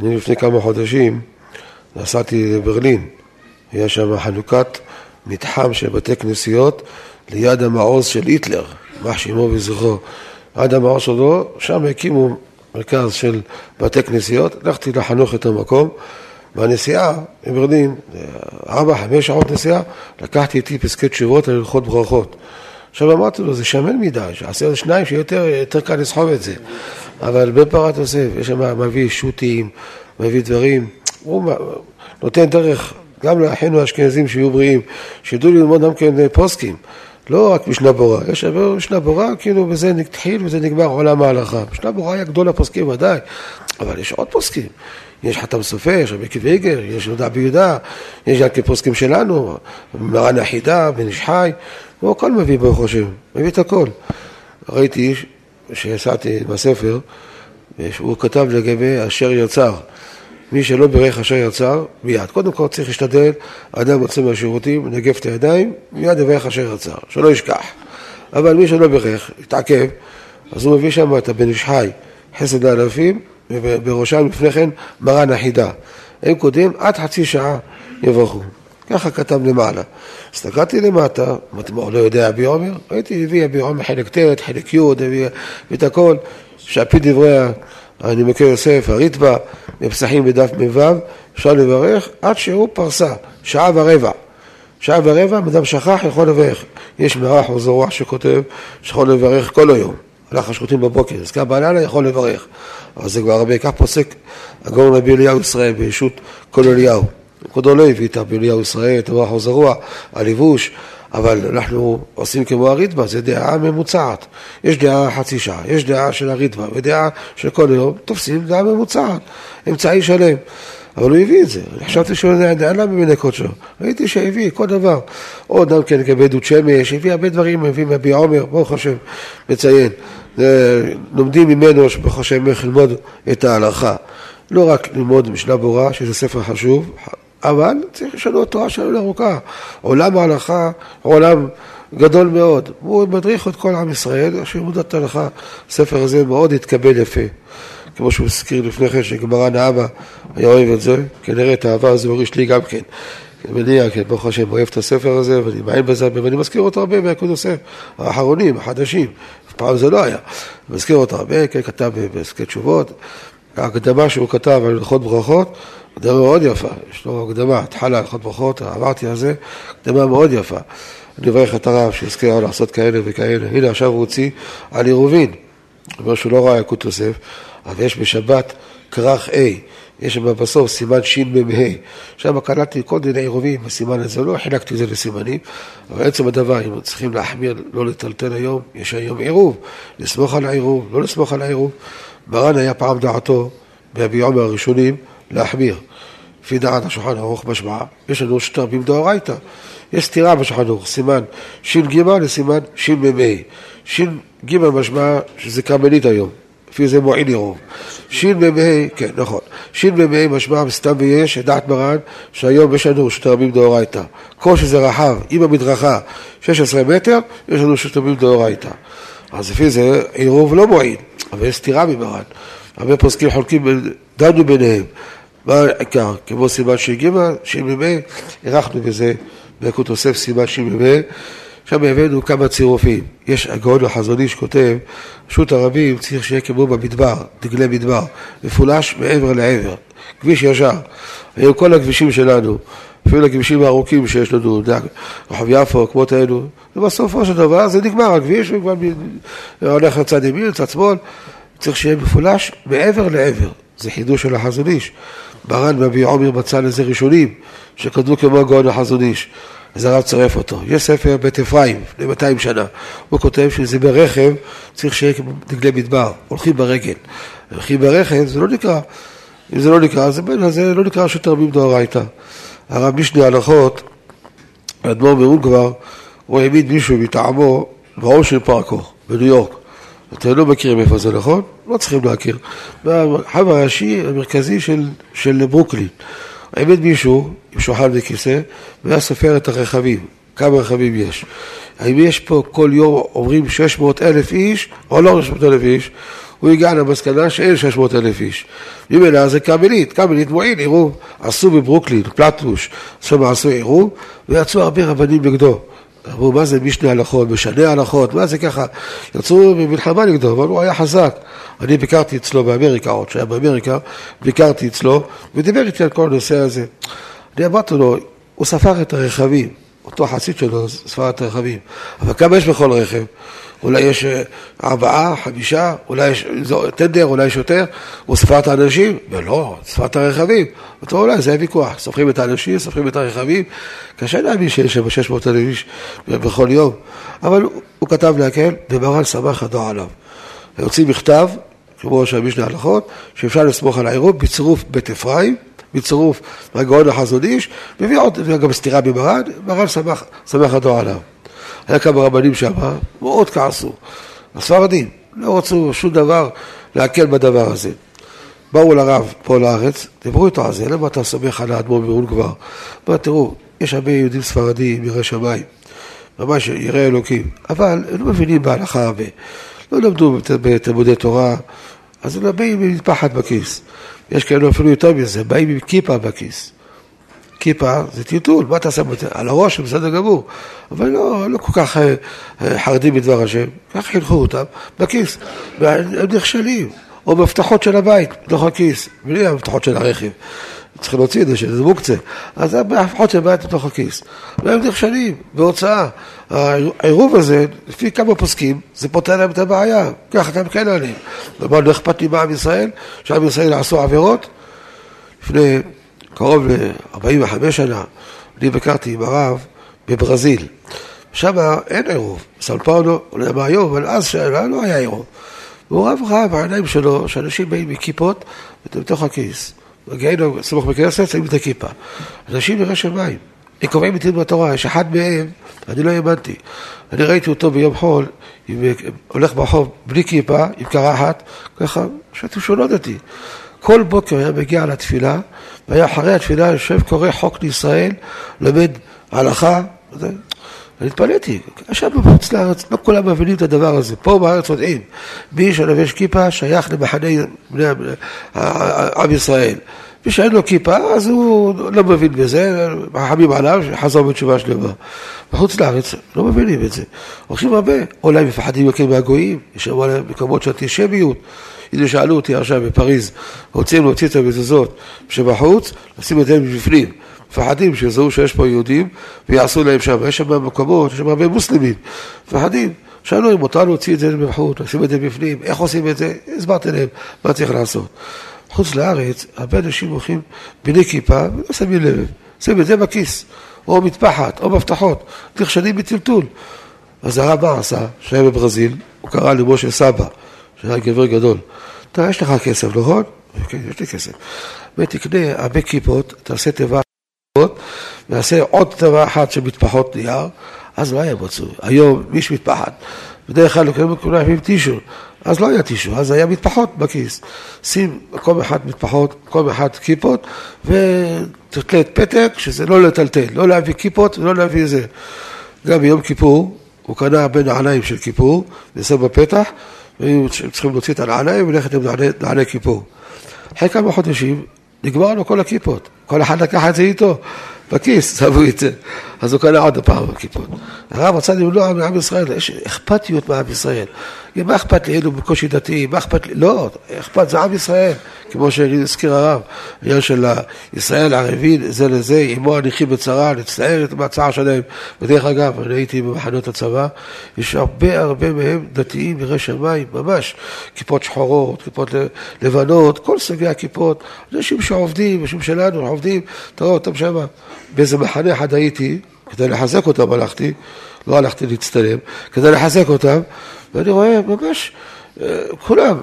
אני לפני כמה חודשים נסעתי לברלין, היה שם חנוכת מתחם של בתי כנסיות ליד המעוז של היטלר, מה שמו וזכרו. עד המעוז שלו, שם הקימו מרכז של בתי כנסיות, הלכתי לחנוך את המקום, והנסיעה מברלין, ארבע, חמש שעות נסיעה, לקחתי איתי פסקי תשובות על הלכות ברכות. עכשיו אמרתי לו, זה שמן מדי, שעשה לו שניים שיותר קל לסחוב את זה. אבל בן פרת יוסף, יש שם מביא שו"תים, מביא דברים, הוא נותן דרך גם לאחינו האשכנזים שיהיו בריאים, שידעו ללמוד גם כן פוסקים. לא רק משנה ברורה, יש משנה ברורה, כאילו בזה התחיל וזה נגמר עולם ההלכה. משנה ברורה היה גדול הפוסקים ודאי, אבל יש עוד פוסקים. יש חתם סופר, יש רבי קוויגר, יש יהודה ביהודה, יש גם כפוסקים שלנו, מרן החידה, בן איש חי, הוא הכל מביא ברוך השם, מביא את הכל. ראיתי שיצאתי בספר, הוא כתב לגבי אשר יצר. מי שלא בירך אשר יצר, מיד. קודם כל צריך להשתדל, אדם יוצא מהשירותים, נגב את הידיים, מיד יברך אשר יצר, שלא ישכח. אבל מי שלא בירך, יתעכב, אז הוא מביא שם את הבן איש חי, חסד לאלפים, ובראשם לפני כן מרן החידה. הם קודם עד חצי שעה יברכו. ככה כתב למעלה. הסתכלתי למטה, אמרתי, מה, לא יודע אבי עומר? ראיתי, הביא אבי עומר חלק ט', חלק י', הביא את הכל, שעפי דברי, אני מכיר יוסף, הריטב"א, בפסחים בדף מ"ו, אפשר לברך עד שהוא פרסה, שעה ורבע. שעה ורבע, אדם שכח, יכול לברך. יש מרח או זרוע שכותב שיכול לברך כל היום. הלך השחוטים בבוקר, נזכר בלילה, יכול לברך. אבל זה כבר הרבה, כך פוסק הגאון רבי אליהו ישראל בישות כל אליהו. כבודו לא הביא את רבי אליהו ישראל, את המוח הזרוע, הלבוש, אבל אנחנו עושים כמו הריטב"א, זה דעה ממוצעת. יש דעה חצי שעה, יש דעה של הריטב"א ודעה של כל יום, תופסים דעה ממוצעת, אמצעי שלם. אבל הוא הביא את זה, חשבתי שהוא למה במיני קודשו, ראיתי שהביא כל דבר, עוד גם כן לגבי דוד שמש, הביא הרבה דברים, הביא מבי עומר, ברוך השם, מציין, לומדים ממנו ברוך השם איך ללמוד את ההלכה, לא רק ללמוד משנה ברורה, שזה ספר חשוב, אבל צריך לשנות תורה שלנו ארוכה, עולם ההלכה, עולם גדול מאוד, הוא מדריך את כל עם ישראל, אשר מודעת ההלכה, הספר הזה מאוד התקבל יפה. כמו שהוא הזכיר לפני כן, שגמרן האבא היה אוהב את זה, כנראה את האהבה הזו הוריש לי גם כן. אני מניח, כן, ברוך השם, אוהב את הספר הזה, ואני מעיין בזה ואני מזכיר אותו הרבה מהקוד יוסף, האחרונים, החדשים, אף פעם זה לא היה. מזכיר אותו הרבה, כן, כתב בעסקי תשובות, ההקדמה שהוא כתב על הלכות ברכות, הקדמה מאוד יפה, יש לו הקדמה, התחלה הלכות ברכות, עברתי על זה, הקדמה מאוד יפה. אני מברך את הרב שיזכה לעשות כאלה וכאלה. הנה עכשיו הוא הוציא על עירובין, אומר שהוא לא ראה יקוד יוסף, אבל יש בשבת כרך A, יש שם בסוף סימן שמ"ה, שם קלטתי כל דיני עירובים בסימן הזה, לא חילקתי את זה לסימנים, אבל עצם הדבר, אם צריכים להחמיר, לא לטלטל היום, יש היום עירוב, לסמוך על העירוב, לא לסמוך על העירוב. מרן היה פעם דעתו, עומר הראשונים, להחמיר. לפי דעת השולחן ערוך משמע, יש לנו שטרבים דאורייתא. יש סתירה בשולחן ערוך, סימן ש"ג לסימן שמ"ה. ש"ג משמע שזה קרמלית היום. לפי זה מועיל עירוב. שמ"ה, כן, נכון. שמ"ה משמע מסתם ויש, דעת מרן, שהיום יש לנו שטרמים דאורייתא. כל שזה רחב, עם המדרכה 16 מטר, יש לנו שטרמים דאורייתא. אז לפי זה עירוב לא מועיל, אבל יש סתירה ממרן. הרבה פוסקים חולקים, דנו ביניהם. מה העיקר? כמו סימן ש"ג, שמ"ה, הארכנו בזה ביקוד תוסף סימן שמ"ה. עכשיו הבאנו כמה צירופים. יש הגאון החזון איש כותב, רשות הרבים צריך שיהיה כמו במדבר, דגלי מדבר, מפולש מעבר לעבר, כביש ישר. היום כל הכבישים שלנו, אפילו הכבישים הארוכים שיש לנו, רחוב יפו, כמות האלו, ובסופו של דבר זה נגמר הכביש, וכבר הולך לצד ימין, לצד שמאל, צריך שיהיה מפולש מעבר לעבר. זה חידוש של החזון איש. מרן מביא עומר מצא לזה ראשונים, שכתבו כמו הגאון החזון איש. אז הרב צרף אותו. יש ספר בית אפרים, לפני 200 שנה. הוא כותב שזה ברכב צריך שיהיה כמו דגלי מדבר, הולכים ברגל. הולכים ברכב, זה לא נקרא. אם זה לא נקרא, זה, זה לא נקרא שוטר מדאורייתא. הרב משנה הלכות, האדמו"ר ברון כבר, הוא העמיד מישהו מטעמו בעול של פארקו, בניו יורק. אתם לא מכירים איפה זה, נכון? לא צריכים להכיר. במרחב הראשי המרכזי של, של ברוקלין. העמיד מישהו עם שולחן וכיסא, והיה סופר את הרכבים, כמה רכבים יש. האם יש פה כל יום עוברים 600 אלף איש, או לא 600 אלף איש, הוא הגיע למסקנה שאין 600 אלף איש. ממילא זה קמלית, קמלית מועיל, עירוב, עשו בברוקלין, פלטוש, שם עשו עירוב, ויצאו הרבה רבנים נגדו. אמרו, מה זה משנה הלכות, משנה הלכות, מה זה ככה? יצאו במלחמה נגדו, אבל הוא היה חזק. אני ביקרתי אצלו באמריקה, עוד שהיה באמריקה, ביקרתי אצלו, ודיבר איתי על כל הנושא הזה. אני אמרתי לו, הוא ספר את הרכבים, אותו חסיד שלו ספר את הרכבים, אבל כמה יש בכל רכב? אולי יש אה, ארבעה, חמישה, אולי יש טנדר, אולי יש יותר, הוא ספר האנשים? ולא, ספר הרכבים. אותו אולי זה הוויכוח, סופרים את האנשים, סופרים את הרכבים, קשה להאמין שיש שם 600 אלף איש בכל יום, אבל הוא, הוא כתב להקל, ומרן שמח הדור עליו. הוציא מכתב, כמו שהמשנה הלכות, שאפשר לסמוך על העירוב בצירוף בית אפרים, בצירוף הגאון החזון איש, מביא עוד, גם סתירה במרן, מרן שמח, שמח הדור עליו. היה כמה רבנים שם, מאוד כעסו. הספרדים לא רצו שום דבר להקל בדבר הזה. באו לרב פה לארץ, דיברו איתו על זה, למה אתה סומך על האדמו"ר מירון כבר? אמר, תראו, יש הרבה יהודים ספרדים, יראי שמיים, ממש יראי אלוקים, אבל הם לא מבינים בהלכה הרבה. לא למדו בתלמודי תורה, אז הם באים עם מטפחת בכיס. יש כאלה אפילו יותר מזה, באים עם כיפה בכיס. כיפה זה טלטול, מה אתה שם על הראש, בסדר גמור, אבל לא, לא כל כך אה, אה, חרדים בדבר השם, כך חינכו אותם בכיס, והם נכשלים, או מפתחות של הבית, בתוך הכיס, בלי המפתחות של הרכב. צריכים להוציא את זה, שזה מוקצה. אז זה המפתחות של הבית בתוך הכיס. והם נכשלים בהוצאה. העירוב הזה, לפי כמה פוסקים, זה פותר להם את הבעיה. ככה אתם כן עליהם. לא אכפת לי מעם ישראל, שעם ישראל עשו עבירות. לפני קרוב ל-45 שנה, אני ביקרתי עם הרב בברזיל. שם אין עירוב. סל פאולו, אולי מה היום, אבל אז לא היה עירוב. והוא רב ראה בעיניים שלו שאנשים באים עם כיפות בתוך הכיס. מגיעים סמוך בכנסת, שמים את הכיפה. אנשים ירא שמיים. הם קובעים איתי בתורה, יש אחד מהם, אני לא האמנתי. אני ראיתי אותו ביום חול, הולך ברחוב בלי כיפה, עם קרחת, ככה, שהוא לא דתי. כל בוקר היה מגיע לתפילה, והיה אחרי התפילה יושב, קורא חוק לישראל, לומד הלכה, אני התפלאתי, עכשיו בחוץ לארץ, לא כולם מבינים את הדבר הזה, פה בארץ יודעים, מי שלובש כיפה שייך למחנה עם ישראל. מי שאין לו כיפה, אז הוא לא מבין בזה, מחמים עליו, חזר בתשובה שלמה. בחוץ לארץ לא מבינים את זה. הולכים הרבה, אולי מפחדים יותר מהגויים, יש שם מקומות של אנטישמיות. הנה שאלו אותי עכשיו בפריז, רוצים להוציא את המזוזות שבחוץ, לשים את זה בפנים. מפחדים שיזהו שיש פה יהודים ויעשו להם שם, יש שם מקומות, יש שם הרבה מוסלמים, מפחדים. שאלו אם מותר להוציא את זה מבחוץ, לשים את זה בפנים, איך עושים את זה? הסברתי להם מה צריך לעשות. חוץ לארץ, הרבה אנשים הולכים בלי כיפה ולא שמים לב, שמים את זה בכיס, או מטפחת, או מפתחות, נכשלים בטלטול. אז הרב מה עשה, שהיה בברזיל, הוא קרא למשה סבא, שהיה גבר גדול. אתה, יש לך כסף, נכון? כן, יש לי כסף. ותקנה הרבה כיפות, תעשה תיבה נעשה עוד תיבה אחת של מטפחות נייר, אז לא היה מצוי. היום מי יש מטפחת. בדרך כלל כולם עם טישו, אז לא היה טישו, אז היה מטפחות בכיס. שים מקום אחד מטפחות, מקום אחד כיפות, ותתלה את פתק, שזה לא לטלטל, לא להביא כיפות ולא להביא זה. גם ביום כיפור, הוא קנה הרבה נעליים של כיפור, ושם בפתח, והיו צריכים להוציא את הנעליים וללכת עם נעלי כיפור. אחרי כמה חודשים, נגמר לו כל הכיפות. כל אחד לקח את זה איתו, בכיס, שמו את זה. אז הוא קנה עוד פעם בכיפות. הרב רצה למנוע מעם ישראל, יש אכפתיות מעם ישראל. מה אכפת לי, היינו בקושי דתיים, מה אכפת לי, לא, אכפת, זה עם ישראל, כמו שהזכיר הרב, העניין של ישראל ערבים זה לזה, עמו הנכים בצרה, להצטער את מהצער שלהם. ודרך אגב, אני הייתי במחנות הצבא, יש הרבה הרבה מהם דתיים יראי שמיים, ממש, כיפות שחורות, כיפות לבנות, כל סוגי הכיפות, אנשים שעובדים, אנשים שלנו, עובדים, תראו אותם שמה. באיזה מחנה אחד הייתי, כדי לחזק אותם הלכתי, לא הלכתי להצטלם, כדי לחזק אותם, ואני רואה ממש, אה, כולם,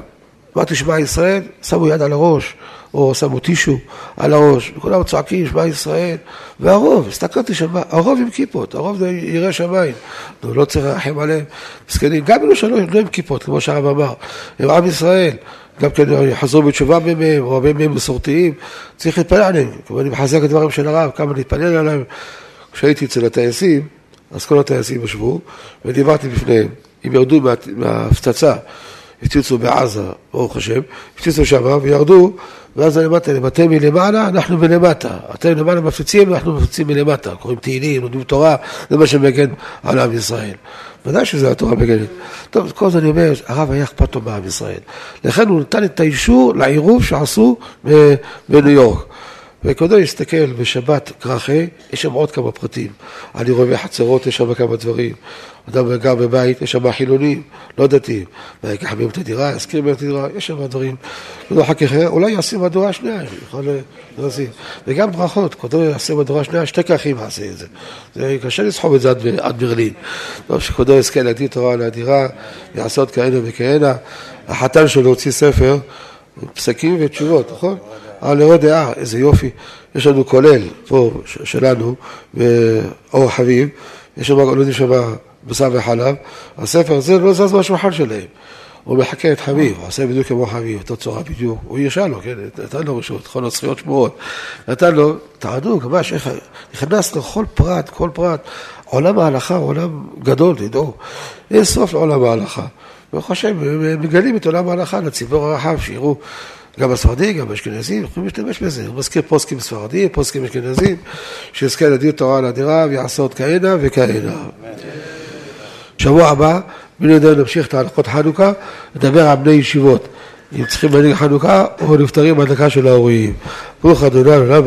אמרתי שמע ישראל, שמו יד על הראש, או שמו טישו על הראש, וכולם צועקים שמע ישראל, והרוב, הסתכלתי שם, הרוב עם כיפות, הרוב זה ירא שמיים, נו, לא צריך לרחם עליהם, מסכנים, גם אלו שלא לא עם כיפות, כמו שהרב אמר, הם עם ישראל, גם כן חזרו בתשובה מהם, או הרבה מהם מסורתיים, צריך להתפלל עליהם, כמו אני מחזק את דברים של הרב, כמה להתפלל עליהם. כשהייתי אצל הטייסים, אז כל הטייסים ישבו, ודיברתי בפניהם, אם ירדו מה, מההפצצה, הפציצו בעזה, ברוך השם, הפציצו שם וירדו, ואז להם, אתם מלמעלה, אנחנו מלמטה. אתם למעלה מפציצים, אנחנו מפציצים מלמטה. קוראים תהילים, לומדים תורה, זה מה שמגן על עם ישראל. ודאי שזה התורה מגנת. טוב, כל זה אני אומר, הרב היה אכפת לו מעם ישראל. לכן הוא נתן את האישור לעירוב שעשו בניו יורק. וכבודו יסתכל בשבת כרכי, יש שם עוד כמה פרטים. אני רואה בחצרות, יש שם כמה דברים. אדם גר בבית, יש שם חילונים, לא דתיים. ויקח מהם את הדירה, יזכיר מהם את הדירה, יש שם דברים. אחר כך, אולי יעשה מדורה השנייה, יכול להזין. וגם ברכות, כבודו יעשה מדורה השנייה, שתי כרכים יעשה את זה. זה קשה לסחוב את זה עד, ברלין. טוב, שכבודו יזכה להדיר תורה על הדירה, יעשות כהנה וכהנה. החתן שלו הוציא ספר, פסקים ותשובות, נכון? על לראות דעה, איזה יופי. יש לנו כולל פה שלנו, באור חביב, יש שם, לא יודעים שם בשר וחלב, הספר הזה לא זז מהשולחן שלהם. הוא מחכה את חביב, הוא עושה בדיוק כמו חביב, אותו צורה בדיוק, הוא הרשה לו, כן, נתן לו רשות, יכול להיות זכויות שמורות, נתן לו, תענוג, ממש, איך, נכנס לכל פרט, כל פרט, עולם ההלכה, עולם גדול, תדעו, אין סוף לעולם ההלכה. ברוך השם, מגלים את עולם ההלכה לציבור הרחב, שיראו גם הספרדים, גם האשכנזים, יכולים להשתמש בזה. הוא מזכיר פוסקים ספרדים, פוסקים אשכנזים, שיזכה לדיר תורה על הדירה ויעשה עוד כהנה וכהנה. שבוע הבא, מי יודע, נמשיך את ההלכות חנוכה, נדבר על בני ישיבות. אם צריכים להדליק חנוכה, או נפטרים בהדלקה של ההורים. ברוך אדוני, עולם